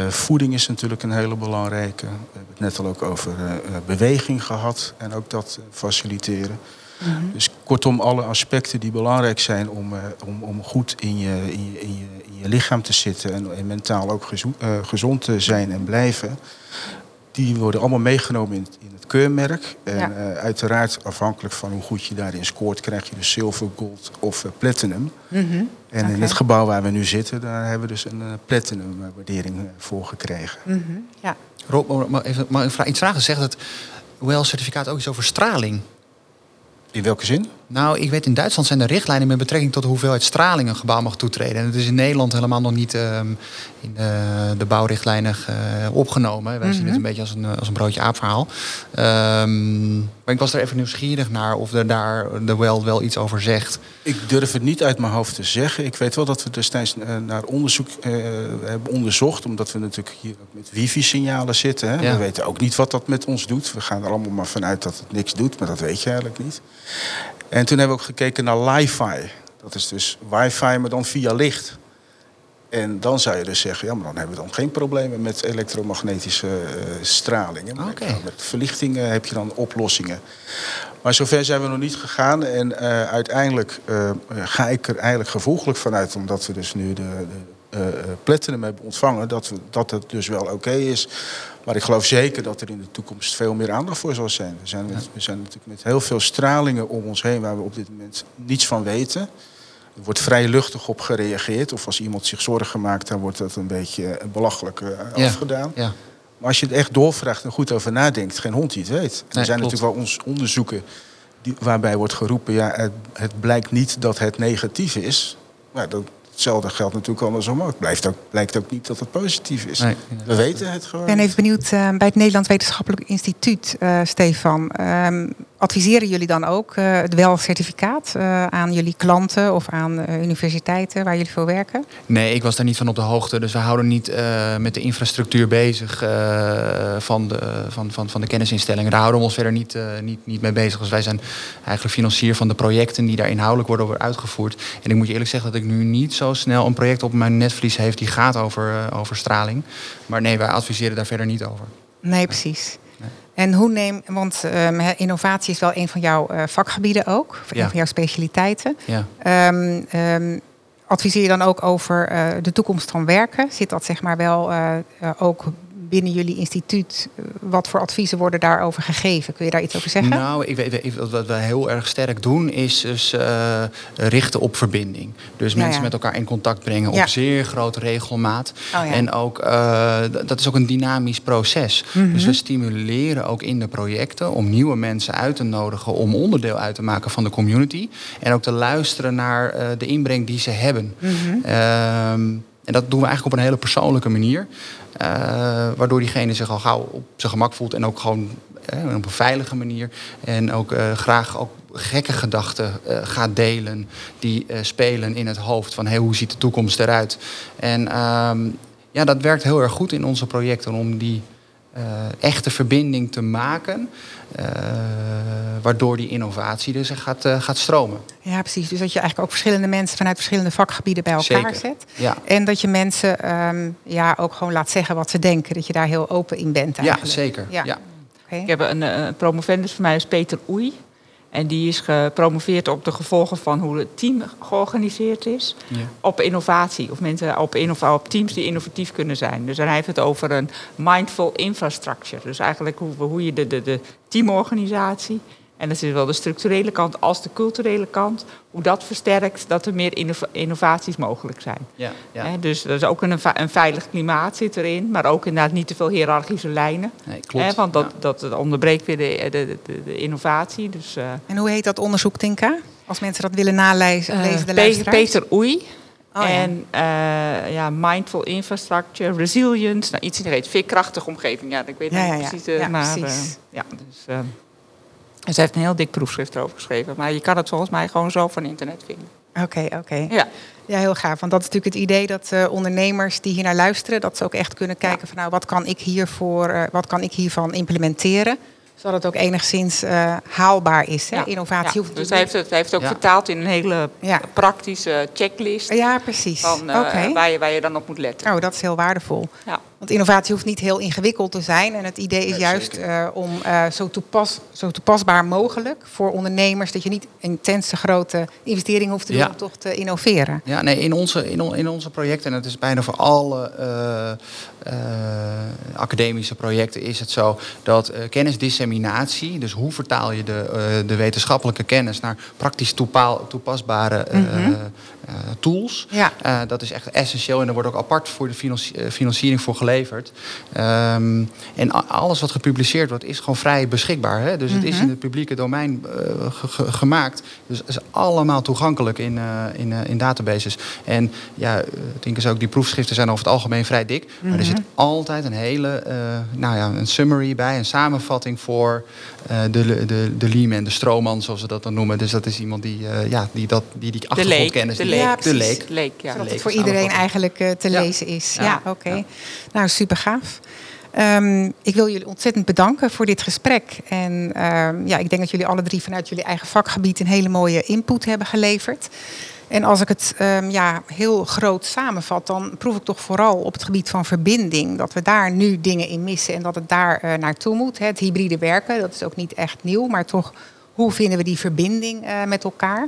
Voeding is natuurlijk een hele belangrijke. We hebben het net al ook over beweging gehad en ook dat faciliteren. Mm -hmm. Dus kortom, alle aspecten die belangrijk zijn om, om, om goed in je, in, je, in, je, in je lichaam te zitten en, en mentaal ook gezond, gezond te zijn en blijven, die worden allemaal meegenomen in, in het keurmerk. En ja. uh, uiteraard afhankelijk van hoe goed je daarin scoort, krijg je dus zilver, gold of uh, platinum. Mm -hmm. En okay. in het gebouw waar we nu zitten, daar hebben we dus een uh, platinum waardering voor gekregen. Mm -hmm. ja. Rob, mag, even, mag ik iets vragen? Zegt het WEL-certificaat ook iets over straling? In welke zin? Nou, ik weet in Duitsland zijn er richtlijnen met betrekking tot de hoeveelheid straling een gebouw mag toetreden. En het is in Nederland helemaal nog niet um, in de, de bouwrichtlijnen uh, opgenomen. Wij mm -hmm. zien het een beetje als een, als een broodje aapverhaal. Um, maar ik was er even nieuwsgierig naar of er daar de wel wel iets over zegt. Ik durf het niet uit mijn hoofd te zeggen. Ik weet wel dat we destijds uh, naar onderzoek uh, hebben onderzocht. Omdat we natuurlijk hier ook met wifi-signalen zitten. Hè? Ja. We weten ook niet wat dat met ons doet. We gaan er allemaal maar vanuit dat het niks doet. Maar dat weet je eigenlijk niet. En toen hebben we ook gekeken naar li-fi. Dat is dus wifi, maar dan via licht. En dan zou je dus zeggen, ja, maar dan hebben we dan geen problemen met elektromagnetische uh, straling. Okay. Met, met verlichting uh, heb je dan oplossingen. Maar zover zijn we nog niet gegaan. En uh, uiteindelijk ga ik er eigenlijk gevolgelijk vanuit, omdat we dus nu de, de platinum hebben ontvangen, dat, we, dat het dus wel oké okay is. Maar ik geloof zeker dat er in de toekomst veel meer aandacht voor zal zijn. We zijn, met, we zijn natuurlijk met heel veel stralingen om ons heen waar we op dit moment niets van weten. Er wordt vrij luchtig op gereageerd. Of als iemand zich zorgen maakt, dan wordt dat een beetje belachelijk uh, ja. afgedaan. Ja. Maar als je het echt doorvraagt en goed over nadenkt, geen hond die het weet. Er zijn klopt. natuurlijk wel ons onderzoeken die, waarbij wordt geroepen, ja, het, het, blijkt niet dat het negatief is. Maar dat, hetzelfde geldt natuurlijk andersom ook. Het blijft ook, blijkt ook niet dat het positief is. Nee, We weten het gewoon. Ik ben even benieuwd, uh, bij het Nederlands Wetenschappelijk Instituut, uh, Stefan. Uh, adviseren jullie dan ook uh, het WEL-certificaat uh, aan jullie klanten of aan uh, universiteiten waar jullie voor werken? Nee, ik was daar niet van op de hoogte. Dus we houden niet met de infrastructuur bezig van, de, van, van, van de kennisinstellingen. Daar houden we ons verder niet, niet, niet mee bezig. Dus wij zijn eigenlijk financier van de projecten die daar inhoudelijk worden uitgevoerd. En ik moet je eerlijk zeggen dat ik nu niet zo snel een project op mijn netvlies heeft die gaat over, over straling. Maar nee, wij adviseren daar verder niet over. Nee, precies. En hoe neem, want um, innovatie is wel een van jouw uh, vakgebieden ook, Ja. een van jouw specialiteiten. Ja. Um, um, adviseer je dan ook over uh, de toekomst van werken? Zit dat zeg maar wel uh, ook binnen jullie instituut? Wat voor adviezen worden daarover gegeven? Kun je daar iets over zeggen? Nou, ik weet, wat we heel erg sterk doen is dus uh, richten op verbinding. Dus mensen ja. met elkaar in contact brengen Ja. op zeer grote regelmaat. Oh. En ook, uh, dat is ook een dynamisch proces. Mhm. Dus we stimuleren ook in de projecten om nieuwe mensen uit te nodigen om onderdeel uit te maken van de community. En ook te luisteren naar uh, de inbreng die ze hebben. Mhm. Ehm, en dat doen we eigenlijk op een hele persoonlijke manier. Uh, waardoor diegene zich al gauw op zijn gemak voelt en ook gewoon uh, op een veilige manier. En ook uh, graag ook gekke gedachten gaat delen die spelen in het hoofd. Van hey, hoe ziet de toekomst eruit? En um, ja, dat werkt heel erg goed in onze projecten om die echte verbinding te maken. Uh, waardoor die innovatie dus gaat, uh, gaat stromen. Ja, precies. Dus dat je eigenlijk ook verschillende mensen vanuit verschillende vakgebieden bij elkaar Zeker. zet. Ja. En dat je mensen um, ja, ook gewoon laat zeggen wat ze denken. Dat je daar heel open in bent Ja, eigenlijk. zeker. Ja. Ja. Okay. Ik heb een, eh, een promovendus van mij, is Peter Oei. En die is gepromoveerd op de gevolgen van hoe het team georganiseerd is. Ja. Op innovatie. Of mensen op, innova- op teams die innovatief kunnen zijn. Dus dan heeft het over een mindful infrastructure. Dus eigenlijk hoe, hoe je de, de, de teamorganisatie. En dat is zowel de structurele kant als de culturele kant. Hoe dat versterkt dat er meer innov- innovaties mogelijk zijn. Ja, ja. Hè, dus er is ook een, een veilig klimaat zit erin. Maar ook inderdaad niet te veel hiërarchische lijnen. Nee, klopt. Hè, want dat, Ja. dat, dat onderbreekt weer de, de, de, de innovatie. Dus, uh, En hoe heet dat onderzoek, Tinka? Als mensen dat willen nalezen, uh, lezen de Pe- luisteraars? Peter Oei. Oh, ja. en uh, ja, mindful infrastructure, resilience, nou, iets in de reet. Veerkrachtige omgeving, ja, ik weet Ja, niet ja, ja. precies. Uh, Ja, maar, precies. ja, dus, uh, en ze heeft een heel dik proefschrift erover geschreven. Maar je kan het volgens mij gewoon zo van internet vinden. Oké, oké. Ja. Ja, heel gaaf. Want dat is natuurlijk het idee dat uh, ondernemers die hier naar luisteren, dat ze ook echt kunnen kijken van nou, wat kan ik hiervoor, uh, wat kan ik hiervan implementeren? Zodat het ook enigszins uh, haalbaar is. Hè? Ja. Innovatie Ja, hoeft Dus hij heeft het, hij heeft het ook Ja. vertaald in een hele Ja. praktische checklist. Ja, precies. Van, eh, Oké. waar, je, waar je dan op moet letten. Oh, dat is heel waardevol. Ja. Want innovatie hoeft niet heel ingewikkeld te zijn. En het idee is juist eh, om eh, zo, toepas, zo toepasbaar mogelijk voor ondernemers... dat je niet intense grote investeringen hoeft te doen Ja. om toch te innoveren. Ja, nee, in onze, in, on- in onze projecten, en het is bijna voor alle eh, academische projecten, is het zo dat kennisdisseminatie, dus hoe vertaal je de, de wetenschappelijke kennis naar praktisch toepaal, toepasbare Mhm. tools, Ja. dat is echt essentieel en er wordt ook apart voor de financi- financiering voor geleverd. Ehm, en alles wat gepubliceerd wordt is gewoon vrij beschikbaar. Hè? Dus het is in het publieke domein eh, ge- ge- gemaakt. Dus het is allemaal toegankelijk in, eh, in, eh, in databases. En ja, ik denk eens ook, die proefschriften zijn over het algemeen vrij dik. Maar er zit altijd een hele, eh, nou ja, een summary bij, een samenvatting voor eh, de, de, de Leeman, de stroomman, zoals ze dat dan noemen. Dus dat is iemand die, eh, ja, die, dat, die die De leek. achtergrondkennis... De leek. Ja, de leek. Leek, ja. Zodat leek het voor iedereen eigenlijk eh, te Ja. lezen is. Ja, Ja. oké. Ja. Nou, super gaaf. Ehm, ik wil jullie ontzettend bedanken voor dit gesprek. En ehm, ja, ik denk dat jullie alle drie vanuit jullie eigen vakgebied een hele mooie input hebben geleverd. En als ik het ehm, ja, heel groot samenvat, dan proef ik toch vooral op het gebied van verbinding dat we daar nu dingen in missen en dat het daar eh, naartoe moet. Het hybride werken, dat is ook niet echt nieuw, maar toch, hoe vinden we die verbinding eh, met elkaar?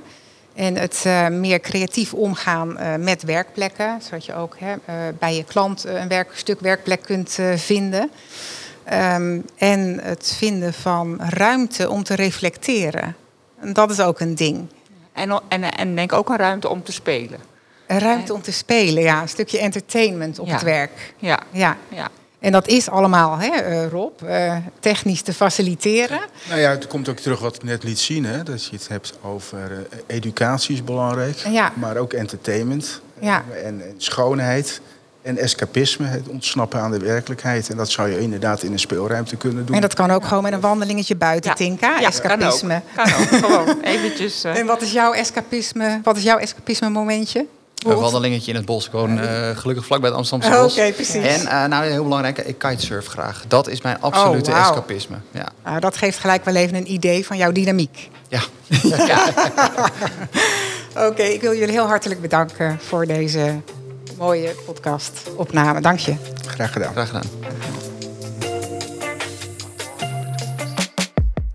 En het eh, meer creatief omgaan eh, met werkplekken, zodat je ook hè, eh, bij je klant een werk, stuk werkplek kunt vinden. Ehm, en het vinden van ruimte om te reflecteren. En dat is ook een ding. En, en, en denk ook een ruimte om te spelen. Een ruimte om te spelen, ja. Een stukje entertainment op Ja. het werk. Ja. Ja. ja. En dat is allemaal, hè, eh, Rob, eh, technisch te faciliteren. Nou ja, het komt ook terug wat ik net liet zien. Hè? Dat je het hebt over eh, educatie is belangrijk. Ja. Maar ook entertainment. Ja. En, en schoonheid. En escapisme, het ontsnappen aan de werkelijkheid. En dat zou je inderdaad in een speelruimte kunnen doen. En dat kan ook gewoon met een wandelingetje buiten, Ja. Tinka. Ja, Escapisme. Kan ook. Kan ook. Gewoon eventjes. eh, En wat is jouw escapisme? Wat is jouw escapisme momentje? Een wandelingetje in het bos. Gewoon eh, gelukkig vlak bij het Amsterdamse Oh, bos. oké, precies. En eh, nou, heel belangrijk, ik kitesurf graag. Dat is mijn absolute Oh, escapisme. Ja. Nou, dat geeft gelijk wel even een idee van jouw dynamiek. ja. Oké, ik wil jullie heel hartelijk bedanken voor deze mooie podcast-opname. Dank je. Graag gedaan. Graag gedaan.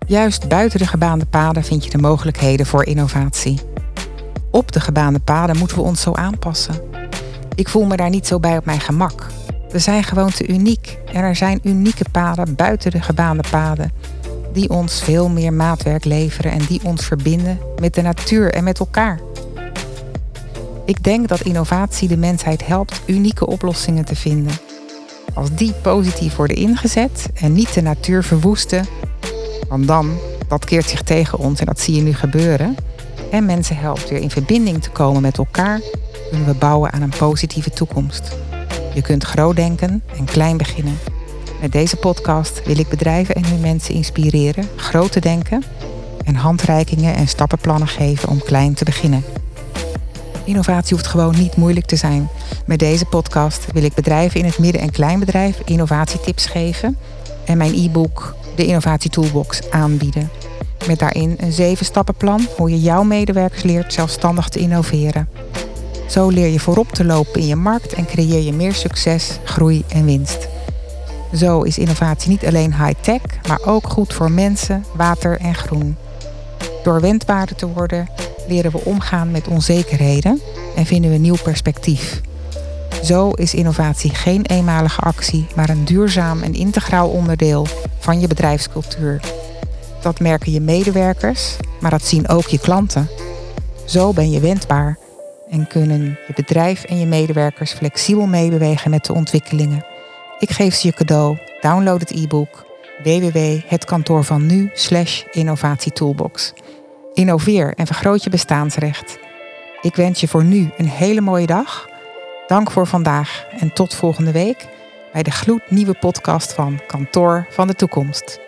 Juist buiten de gebaande paden vind je de mogelijkheden voor innovatie. Op de gebaande paden moeten we ons zo aanpassen. Ik voel me daar niet zo bij op mijn gemak. We zijn gewoon te uniek en er zijn unieke paden buiten de gebaande paden die ons veel meer maatwerk leveren en die ons verbinden met de natuur en met elkaar. Ik denk dat innovatie de mensheid helpt unieke oplossingen te vinden. Als die positief worden ingezet en niet de natuur verwoesten, want dan, dat keert zich tegen ons en dat zie je nu gebeuren. En mensen helpt weer in verbinding te komen met elkaar, kunnen we bouwen aan een positieve toekomst. Je kunt groot denken en klein beginnen. Met deze podcast wil ik bedrijven en hun mensen inspireren groot te denken en handreikingen en stappenplannen geven om klein te beginnen. Innovatie hoeft gewoon niet moeilijk te zijn. Met deze podcast wil ik bedrijven in het midden- en kleinbedrijf innovatietips geven en mijn e-book de Innovatie Toolbox aanbieden. Met daarin een zeven stappenplan hoe je jouw medewerkers leert zelfstandig te innoveren. Zo leer je voorop te lopen in je markt en creëer je meer succes, groei en winst. Zo is innovatie niet alleen high-tech, maar ook goed voor mensen, water en groen. Door wendbaarder te worden, leren we omgaan met onzekerheden en vinden we nieuw perspectief. Zo is innovatie geen eenmalige actie, maar een duurzaam en integraal onderdeel van je bedrijfscultuur. Dat merken je medewerkers, maar dat zien ook je klanten. Zo ben je wendbaar en kunnen je bedrijf en je medewerkers flexibel meebewegen met de ontwikkelingen. Ik geef ze je cadeau. Download het e-book www.hetkantoorvannu innovatietoolbox. Innoveer en vergroot je bestaansrecht. Ik wens je voor nu een hele mooie dag. Dank voor vandaag en tot volgende week bij de gloednieuwe podcast van Kantoor van de Toekomst.